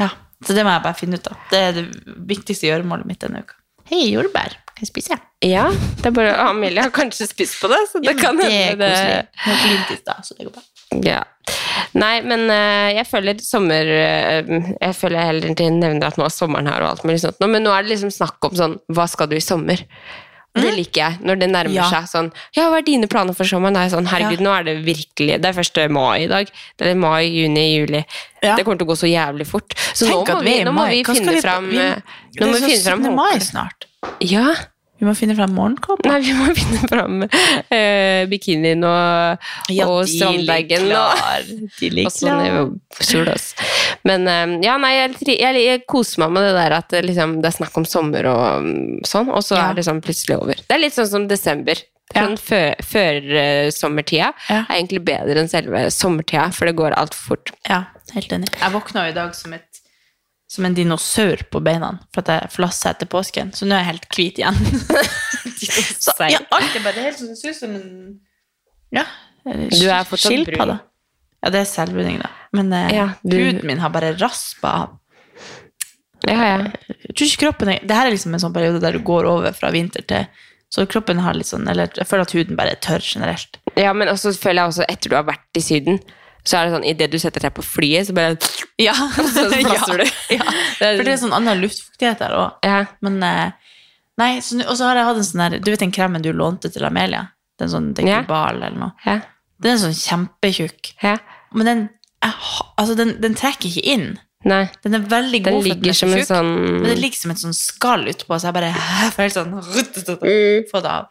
Ja, så det må jeg bare finne ut av. Det er det viktigste gjøremålet mitt denne uka. Hei, jordbær. Kan jeg spise? Ja, det er bare Amelie har kanskje spist på det, så det Ja, kan det er hende det koselig. Nå klinte i stad, så det går bra. Ja. Nei, men eh, jeg føler sommer eh, Jeg føler heller ikke nevner at nå er sommeren her og alt mulig sånt, men nå er det liksom snakk om sånn Hva skal du i sommer? Og det liker jeg, når det nærmer Mm. Ja. seg sånn Ja, hva er dine planer for sommeren? Er sånn, herregud, Ja. nå er det virkelig Det er 1. mai i dag. Det er mai, juni, juli. Ja. Det kommer til å gå så jævlig fort. Så nå må at vi, er nå må vi finne vi fram vi- eh, Det Nå må er vi finne fram 17. mai snart. Ja. Vi må finne frem morgenkåpa. Nei, vi må finne fram eh, bikinien og, og strandbagen og De ligger Og sånn klar. jo sol også. Men eh, ja, nei, jeg, jeg, jeg koser meg med det der at det, liksom, det er snakk om sommer og mm, sånn, og så Ja. er det sånn plutselig over. Det er litt sånn som desember. Ja. Sånn før, før eh, sommertida Ja. er egentlig bedre enn selve sommertida, for det går altfor fort. Ja, helt enig. Jeg våkna i dag som, et, som en dinosaur på beina, for at jeg flassa etter påsken. Så nå er jeg helt hvit igjen. så, ja, alt er bare helt sånn, det ser ut som en ja, skilpadde. Ja, det er selvbruning, da. Men eh, Ja, du- huden min har bare raspa av. Ja, ja. Jeg tror ikke kroppen er, Det her er liksom en sånn periode der du går over fra vinter til Så kroppen har litt sånn Eller jeg føler at huden bare er tørr generelt. ja, men også føler jeg også etter du har vært i Syden, så er det sånn idet du setter deg på flyet, så bare Ja, Så flasser du. Ja. For det er sånn annen luftfuktighet der òg. Ja. Men eh, Nei, og så har jeg hatt en sånn der Du vet den kremen du lånte til Amelia? Den sånn den global eller noe? Ja. Den er sånn kjempetjukk. Men den, altså den, den trekker ikke inn. Nei. Den er veldig Den god for den ligger er som en sånn Men det ligger som et sånn skall utpå, så jeg bare får helt sånn Mm. Få det av.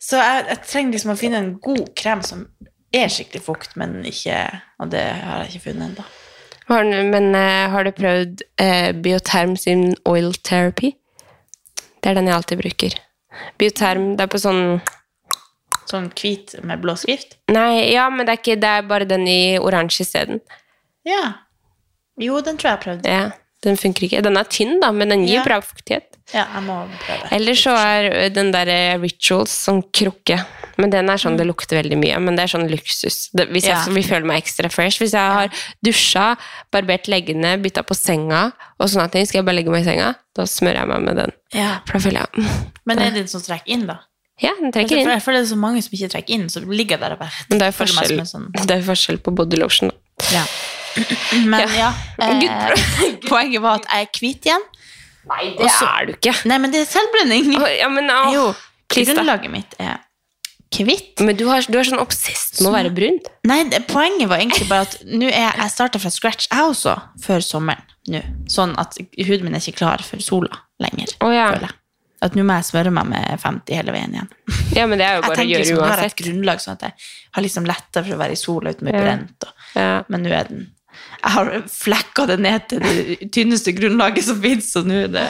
Så jeg, jeg trenger liksom å finne en god krem som er skikkelig fukt, men ikke Og det har jeg ikke funnet ennå. Men eh, har du prøvd eh, Bioterm sin oil therapy? Det er den jeg alltid bruker. Bioterm, det er på sånn Sånn hvit med blå skrift? Nei, ja, men det er, ikke, det er bare den i oransje isteden. Ja. Jo, den tror jeg jeg har prøvd. Ja, den funker ikke. Den er tynn, da, men den gir Ja. bra fuktighet. Ja, jeg må prøve. Eller så er den der eh, Rituals sånn krukke. Men den er sånn, det lukter veldig mye. Men det er sånn luksus. Det, hvis jeg Ja. vil føle meg ekstra fresh. Hvis jeg har dusja, barbert leggene, bytta på senga og sånne ting, skal jeg bare legge meg i senga, da smører jeg meg med den. Ja. For jeg mm, Men er det den som trekker inn, da? Ja, den trekker inn. jeg føler det er så mange som ikke trekker inn, så ligger der og bare Men det er jo forskjell, sånn forskjell på body lotion. Da. Ja. Men ja, eh, poenget var at jeg er hvit igjen. Nei, det er du ikke. Nei, men det er selvbrenning. Oh, Ja, men, oh. Jo, grunnlaget mitt er hvitt. men du, har, du er sånn obsessed med å være brun. Nei, det, poenget var egentlig bare at er jeg starta fra scratch, jeg også, før sommeren. nå. Sånn at huden min er ikke klar for sola lenger. Å, ja. føler jeg. At nå må jeg smøre meg med 50 hele veien igjen. Ja, men det er jo bare å gjøre liksom, Jeg har et grunnlag, sånn at jeg har liksom lettere for å være i sola uten å bli brent. Og, Ja. men nå er den Jeg har flekka det ned til det tynneste grunnlaget som fins, og nå er det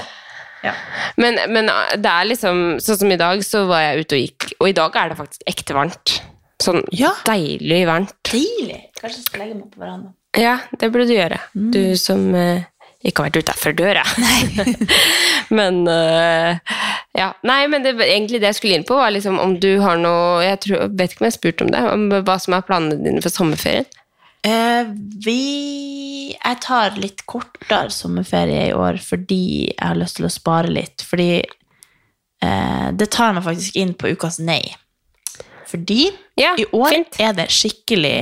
ja. Men, men det er liksom Sånn som i dag, så var jeg ute og gikk, og i dag er det faktisk ekte varmt. Sånn Ja. deilig varmt. Deilig! Kanskje jeg skal legge meg på verandaen. Ja, det burde du gjøre. Mm. Du som uh, ikke har vært utafor døra. men uh, Ja. Nei, men det, egentlig det jeg skulle inn på, var liksom om du har noe Jeg tror, vet ikke om jeg har spurt om det, om hva som er planene dine for sommerferien. Eh, vi Jeg tar litt kortere sommerferie i år fordi jeg har lyst til å spare litt. Fordi eh, det tar meg faktisk inn på ukas nei. Fordi Ja, i år fint. er det skikkelig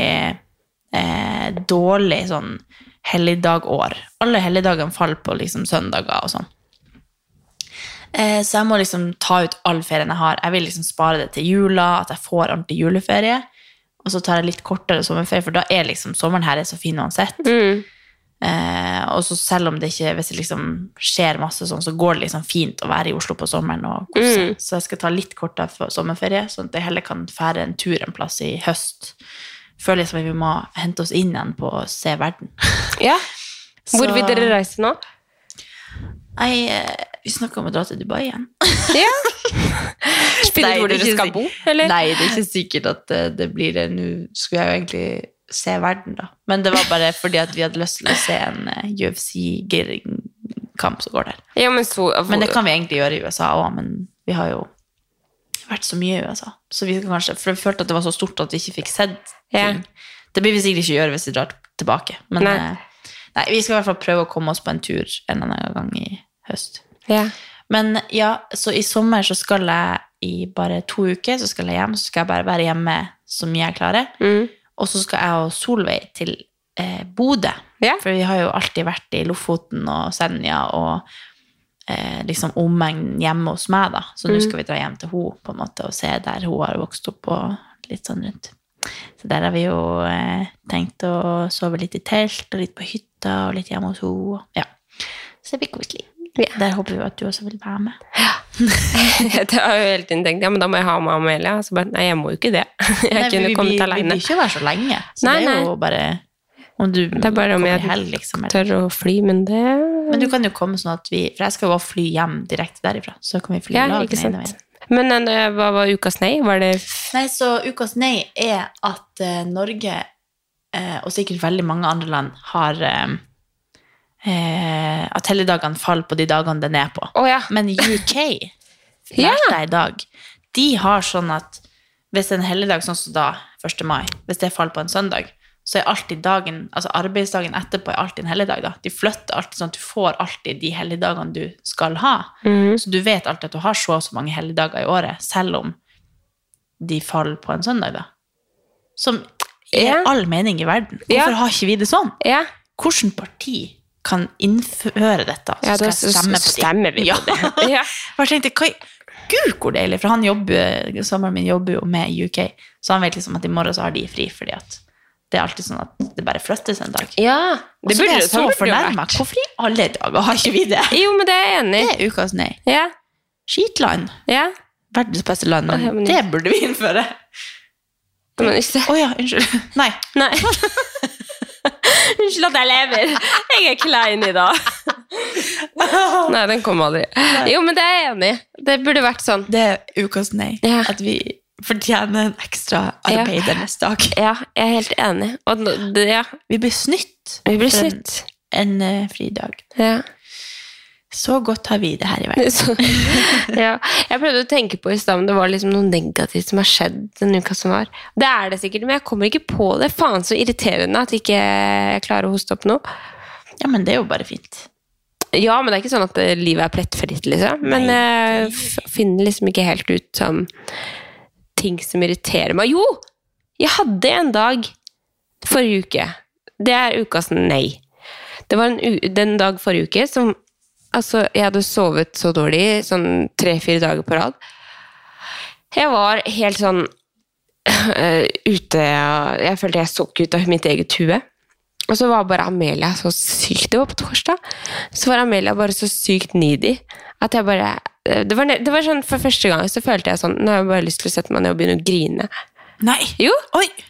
eh, dårlig sånn helligdagår. Alle helligdagene faller på liksom søndager og sånn. Eh, så jeg må liksom ta ut all ferien jeg har. Jeg vil liksom spare det til jula, at jeg får ordentlig juleferie. Og så tar jeg litt kortere sommerferie, for da er liksom sommeren her er så fin uansett. Mm. Eh, og så selv om det ikke hvis det liksom skjer masse sånn, så går det liksom fint å være i Oslo på sommeren og kose. Mm. Så jeg skal ta litt kortere sommerferie, sånn at jeg heller kan fære en tur en plass i høst. Føler liksom at vi må hente oss inn igjen på å se verden. Ja. Hvor vil dere reise nå? Nei, eh, vi snakka om å dra til Dubai igjen. Ja. Finne Nei, ut hvor det er dere skal bo, eller? Nei, det er ikke sikkert at det, det blir det. Nå skulle jeg jo egentlig se verden, da. Men det var bare fordi at vi hadde lyst til å se en eh, UFC-kamp som går der. Ja, men så Men det kan vi egentlig gjøre i USA òg, men vi har jo vært så mye i USA. Så vi kan kanskje, For vi følte at det var så stort at vi ikke fikk sett Ja. ting. Det blir vi sikkert ikke gjøre hvis vi drar tilbake. Men nei. nei, vi skal i hvert fall prøve å komme oss på en tur en eller annen gang i høst. Ja. Men ja, så i sommer så skal jeg i bare to uker så skal jeg hjem, så skal jeg bare være hjemme så mye jeg klarer. Mm. Og så skal jeg og Solveig til eh, Bodø. Ja. For vi har jo alltid vært i Lofoten og Senja og eh, liksom omegn hjemme hos meg, da. Så nå Mm. skal vi dra hjem til henne på en måte og se der hun har vokst opp og litt sånn rundt. Så der har vi jo eh, tenkt å sove litt i telt og litt på hytta og litt hjemme hos henne. Ja. Så det blir koselig. Ja. Der håper vi at du også vil være med. Ja. det har jo hele tiden tenkt ja, men da må jeg ha med Amelia. Så bare, nei, jeg må jo ikke det. Jeg Nei, kunne vi, kommet vi, vi vil ikke være så lenge. Så Nei, det er nei. jo bare om du Det er bare om jeg helg, liksom. Tør å fly, men det Men du kan jo komme sånn at vi For jeg skal jo også fly hjem direkte derifra. Så kan vi fly Ja, lag den ene veien. Men eh, hva var ukas nei? Var det Nei, så ukas nei er at eh, Norge, eh, og sikkert veldig mange andre land, har eh, At helligdagene faller på de dagene den er på. Oh, ja. Men UK, Ja. lærte jeg i dag, de har sånn at hvis en helligdag, sånn som da, 1. mai, hvis det faller på en søndag, så er alltid dagen, altså arbeidsdagen etterpå er alltid en helligdag. da. De flytter alltid sånn at du får alltid de helligdagene du skal ha. Mm. Så du vet alltid at du har så og så mange helligdager i året, selv om de faller på en søndag, da. Som gir yeah. all mening i verden. Hvorfor Hvorfor har ikke vi det sånn? Yeah. Hvilket parti kan innføre dette? Så ja, skal jeg stemme på stemmer vi på det. Ja. Jeg tenkte, hva, Gud, hvor deilig, for han jobber, sommeren min jobber jo med UK, så han vet liksom at i morgen så har de fri, fordi at det er alltid sånn at det bare flyttes en dag. ja. Og så ble jeg så fornærma. Hvorfor i alle dager har ikke vi det? Jo, men det er jeg enig i. Det er ukas nei. Ja. Skitland. Ja. Verdens beste land, men, Ja, men- det burde vi innføre. Å Å ja, unnskyld. Nei. Nei. Unnskyld at jeg lever. Jeg er klein i dag. Nei, den kom aldri. Jo, men det er jeg enig i. Det burde vært sånn. Det er ukas nei. Ja. At vi fortjener en ekstra arbeidernes dag. Ja, jeg er helt enig. Og ja, Vi blir snytt vi blir snytt. en- en eh, fridag. Ja. Så godt har vi det her i verden. Ja. Jeg prøvde å tenke på i stad om det var liksom noe negativt som har skjedd denne uka som var. Det er det sikkert, men jeg kommer ikke på det. Faen så irriterende at jeg ikke klarer å hoste opp noe. Ja, men det er jo bare fint. Ja, men det er ikke sånn at eh, livet er plettfritt, liksom. Men jeg finner liksom ikke helt ut som ting som irriterer meg. Jo! Jeg hadde en dag forrige uke. Det er ukas nei. Det var en u den dag forrige uke som Altså, jeg hadde sovet så dårlig sånn tre-fire dager på rad. Jeg var helt sånn uh, ute Jeg følte jeg så ikke ut av mitt eget hue. Og så var bare Amelia så sykt Det var på torsdag. Så var Amelia bare så sykt needy at jeg bare det var, det var sånn, For første gang så følte jeg sånn Nå har jeg bare lyst til å sette meg ned og begynne å grine. Nei! Jo,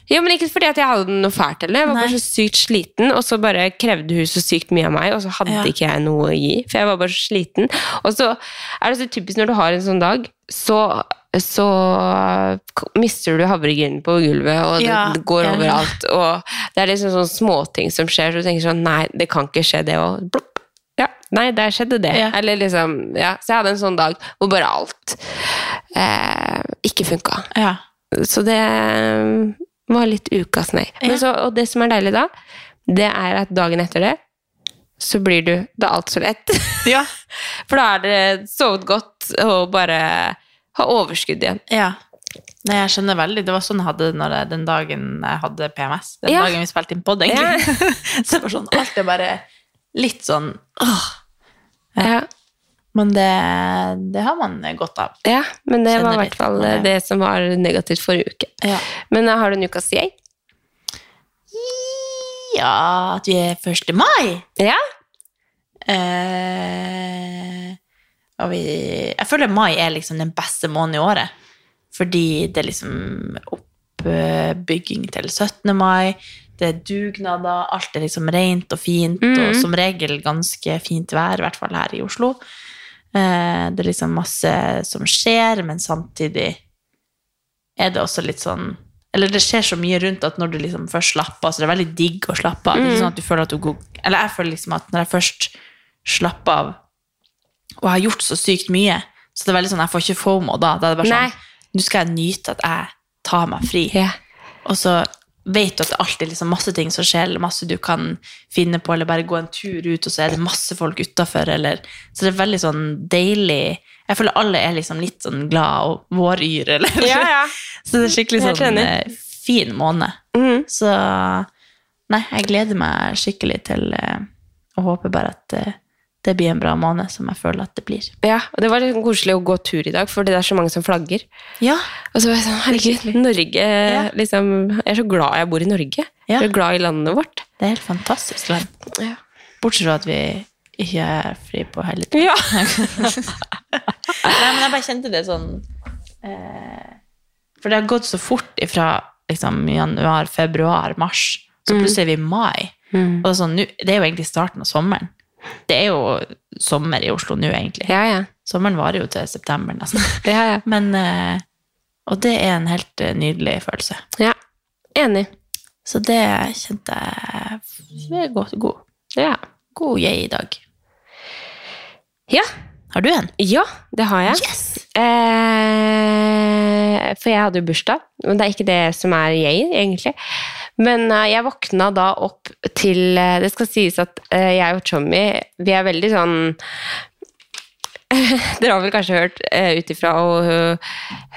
ja, men Ikke fordi at jeg hadde noe fælt, eller. Jeg var bare så sykt sliten, og så bare krevde hun så sykt mye av meg, og så hadde Ja. ikke jeg noe å gi. For jeg var bare så sliten. Og så er det så typisk når du har en sånn dag, så, så mister du havregrynen på gulvet, og det, Ja, det går overalt. Og det er liksom sånne småting som skjer, så du tenker sånn Nei, det kan ikke skje, det òg. Ja, nei, der skjedde det. Ja. Eller liksom, ja, Så jeg hadde en sånn dag hvor bare alt eh, ikke funka. Ja. Så det mm, var litt ukas nei. Men så, og det som er deilig da, det er at dagen etter det, så blir du Da er alt så lett. Ja. For da er det sovet godt og bare ha overskudd igjen. ja. Nei, jeg skjønner veldig. Det var sånn jeg hadde det den dagen jeg hadde PMS. Den Ja. dagen vi spilte inn pod, egentlig. så det var sånn, alt er bare litt sånn åh. Ja, Men det, det har man godt av. ja men det var i hvert fall det. det som var negativt forrige uke. Ja. Men eh, har du en ukas jeg? ja, at vi er 1. mai. Ja. Eh, og vi, jeg føler mai er liksom den beste måneden i året. Fordi det er liksom oppbygging til 17. mai, det er dugnader, alt er liksom rent og fint, og Mhm. som regel ganske fint vær, i hvert fall her i Oslo. Eh, det er liksom masse som skjer, men samtidig er det også litt sånn Eller det skjer så mye rundt at når du liksom først slapper av, så det er veldig digg å slappe av. Det er sånn at du føler at du går Eller jeg føler liksom at når jeg først slapper av og har gjort så sykt mye, så det er veldig sånn jeg får ikke fomo da. Da er det bare Nei. sånn Nå skal jeg nyte at jeg tar meg fri. Ja. Og så vet du at det alltid er liksom masse ting som skjer, eller masse du kan finne på, eller bare gå en tur ut, og så er det masse folk utafor, eller Så det er veldig sånn deilig Jeg føler alle er liksom litt sånn glad og våryr, eller ja, ja. Så det er skikkelig sånn eh, fin måned. Mm. Så nei, jeg gleder meg skikkelig til eh, Og håper bare at eh, det blir en bra måned, som jeg føler at det blir. ja. Og det var litt koselig å gå tur i dag, for det er så mange som flagger. Ja. Og så var jeg sånn, herregud, Norge liksom, Jeg er så glad jeg bor i Norge. Ja. Jeg er glad i landet vårt. Det er helt fantastisk land. Ja. Bortsett fra at vi ikke er fri på hele tiden. ja. Nei, men jeg bare kjente det sånn eh, For det har gått så fort ifra liksom, januar, februar, mars, så plutselig er vi i mai. Mm. Og det er, sånn, det er jo egentlig starten av sommeren. Det er jo sommer i Oslo nå, egentlig. Ja, ja. Sommeren varer jo til september, nesten. ja, ja. Men, eh, og det er en helt eh, nydelig følelse. ja. Enig. Så det kjente jeg god. God, Ja. god jeg i dag. ja. Har du en? Ja, det har jeg. Yes! Eh, for jeg hadde jo bursdag, men det er ikke det som er jeg, egentlig. Men eh, jeg våkna da opp til eh, Det skal sies at eh, jeg og Tommy, vi er veldig sånn Dere har vel kanskje hørt ut ifra å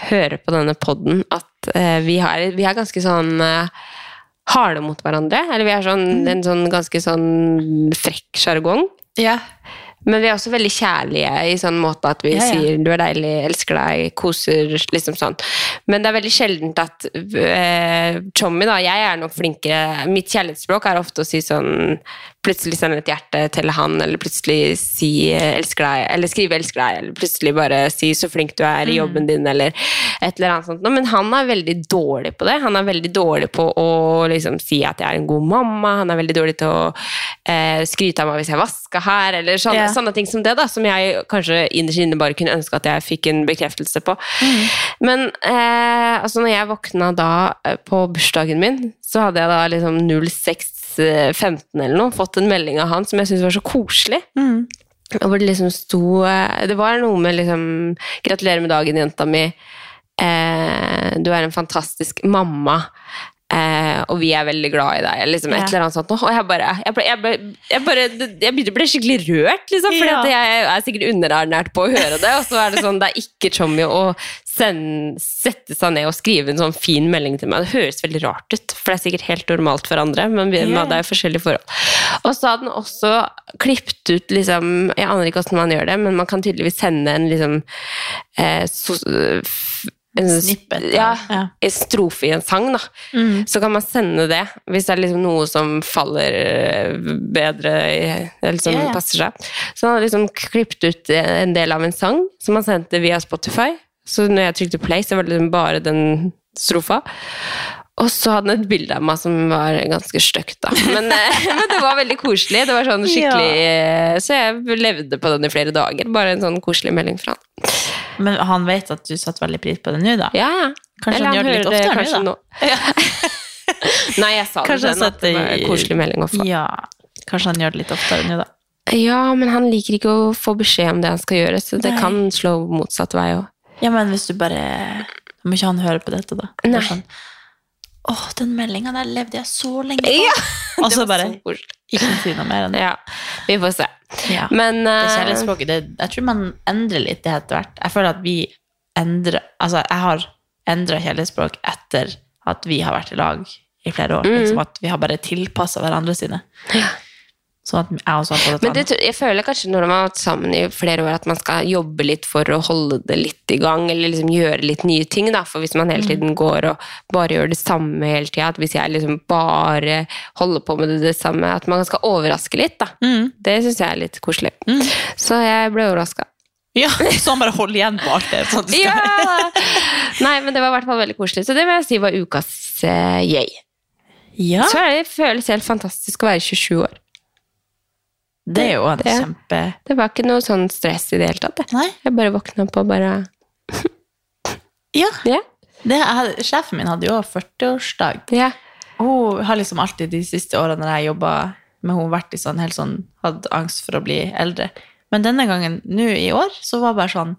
høre på denne poden at vi, har, vi er ganske sånn harde mot hverandre. Eller vi er sånn, en sånn ganske sånn frekk sjargong. Ja. Men vi er også veldig kjærlige i sånn måte at vi Ja, ja. sier 'du er deilig, elsker deg', koser, liksom sånn. Men det er veldig sjeldent at uh, Tommy, da, jeg er nok flinkere Mitt kjærlighetsspråk er ofte å si sånn plutselig sende et hjerte til han, eller plutselig si 'elsker deg', eller skrive 'elsker deg', eller plutselig bare si 'så flink du er i jobben din', eller et eller annet sånt. Men han er veldig dårlig på det. Han er veldig dårlig på å liksom si at jeg er en god mamma, han er veldig dårlig til å eh, skryte av meg hvis jeg vasker her, eller sånne, yeah. sånne ting som det, da, som jeg kanskje innerst inne bare kunne ønske at jeg fikk en bekreftelse på. Men eh, altså når jeg våkna da eh, på bursdagen min, så hadde jeg da liksom 0615 eller noe, fått en melding av han som jeg syntes var så koselig. Mm. Hvor det liksom sto eh, Det var noe med liksom 'Gratulerer med dagen, jenta mi'. Eh, du er en fantastisk mamma. Eh, og vi er veldig glad i deg. Liksom, et eller annet sånt. Og jeg bare Jeg, ble, jeg, ble, jeg, bare, jeg begynte å bli skikkelig rørt, liksom. For Ja. jeg er sikkert underernært på å høre det. Og så er det sånn, det er ikke Tommy å sende, sette seg ned og skrive en sånn fin melding til meg. Det høres veldig rart ut, for det er sikkert helt normalt for andre, men vi, yeah. det er forskjellige forhold. Og så hadde den også klippet ut liksom Jeg aner ikke hvordan man gjør det, men man kan tydeligvis sende en liksom eh, so, en, Snippet, Ja, ja. en strofe i en sang, da. Mm. Så kan man sende det hvis det er liksom noe som faller eh, bedre eller som ja. passer seg. Så han hadde liksom klippet ut en del av en sang som han sendte via Spotify. Så når jeg trykte play, så var det liksom bare den strofa. Og så hadde han et bilde av meg som var ganske stygt, da. Men, eh, men det var veldig koselig. Det var sånn skikkelig ja. Så jeg levde på den i flere dager. Bare en sånn koselig melding fra han. Men han vet at du satte veldig pris på det nå, da? Ja, ja. Kanskje han gjør det litt oftere nå, da? Nei, jeg sa Kanskje det han henne at det var en koselig melding å få. Ja, kanskje han gjør det litt oftere nå, da. Ja, men han liker ikke å få beskjed om det han skal gjøre, så det Nei. kan slå motsatt vei òg. Ja, men hvis du bare må ikke han høre på dette, da. Nei. Sånn, Åh, den meldinga der levde jeg så lenge på! Ja, Og så bare ikke si noe mer enn det. Ja, vi får se. Ja. Men Det eh, kjærlighetsspråket, det, jeg tror man endrer litt det etter hvert. Jeg føler at vi endrer Altså, jeg har endra kjærlighetsspråk etter at vi har vært i lag i flere år. Mm. Liksom at vi har bare tilpassa hverandre sine. Sånn at jeg også har fått det Men det, jeg føler kanskje når man har vært sammen i flere år, at man skal jobbe litt for å holde det litt i gang, eller liksom gjøre litt nye ting. Da. For hvis man Mm. hele tiden går og bare gjør det samme hele tida, hvis jeg liksom bare holder på med det, det samme, at man skal overraske litt, da. Mm. Det syns jeg er litt koselig. Mm. Så jeg ble overraska. Ja, så han bare holder igjen alt det. Sånn skal. Ja! Nei, men det var i hvert fall veldig koselig. Så det vil jeg si var ukas uh, yay. ja. Så det føles helt fantastisk å være 27 år. Det er jo en Det- kjempe Det var ikke noe sånn stress i det hele tatt. Jeg, Nei. jeg bare våkna opp og bare Ja. Ja. Det, jeg, sjefen min hadde jo 40-årsdag. ja. Hun har liksom alltid de siste årene når jeg jobba med henne, vært i sånn, helt sånn, hatt angst for å bli eldre. Men denne gangen, nå i år, så var det bare sånn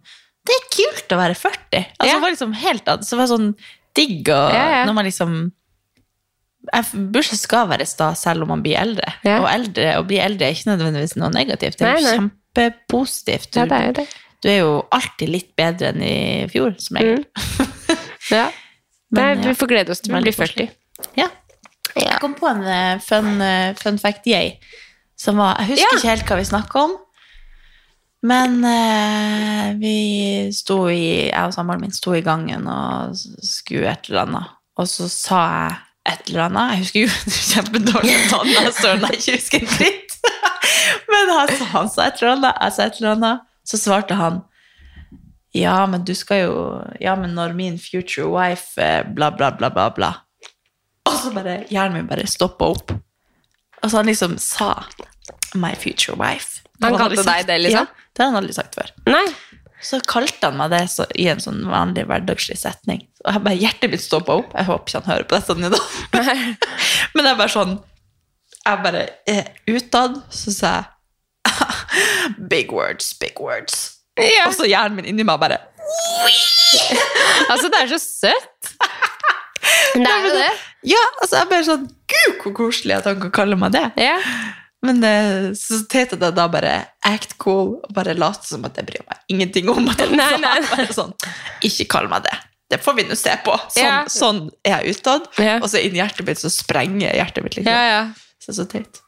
Det er kult å være 40! Altså, Ja. det var liksom helt. Så det var sånn digg og Ja, når man liksom Bursdag skal være stas selv om man blir eldre. Ja. Og eldre, å bli eldre er ikke nødvendigvis noe negativt. Det er jo kjempepositivt. Du, ja, det er det. du er jo alltid litt bedre enn i fjor, som regel. Ja. Men, Nei, vi får glede oss til vi blir 40. Ja. Jeg kom på en eh, fun, eh, fun fact yay. Som var, jeg husker ikke helt hva vi snakka om. Men eh, vi sto i, jeg og samboeren min sto i gangen og skulle et eller annet. Og så sa jeg et eller annet. Jeg husker jo kjempedårlig navn. Jeg der og ikke husker en dritt. Men han, sa- han sa et eller annet, jeg sa et eller annet. Så svarte han ja, men du skal jo Ja, men når min future wife eh, bla, bla, bla, bla, bla. Og så bare hjernen min bare stoppa opp. Og så han liksom sa My future wife. Han Det hadde kalte deg det, liksom? Ja, det har han aldri sagt før. Nei. Så kalte han meg det så, i en sånn vanlig hverdagslig setning. Og jeg bare, hjertet mitt stoppa opp. Jeg håper ikke han hører på dette nå, da. Men jeg bare sånn Jeg bare Utad så sa jeg Big words, big words. Ja. Og så hjernen min inni meg bare Altså, det er så søtt. Det er jo det. Ja, altså jeg bare sånn Gud, hvor koselig at han kan kalle meg det. Ja. Men eh, så tete det da bare act cool og bare late som at jeg bryr meg ingenting om det. Nei, Så nei, bare sånn, ikke kall meg det det får vi nå se på. Sånn, ja. sånn er jeg utad. Ja. Og så inni hjertet mitt så sprenger hjertet mitt litt. Ja, så, så teit.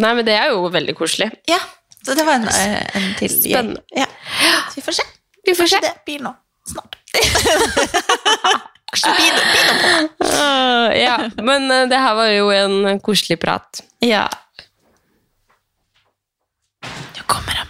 Nei, men det er jo veldig koselig. Ja. Så det var en, eh, en til Spennende. Så vi får se. Vi får se. det blir nå, snart. Ah, ja. Men eh, det her var jo en koselig prat. Ja. Nå kommer han.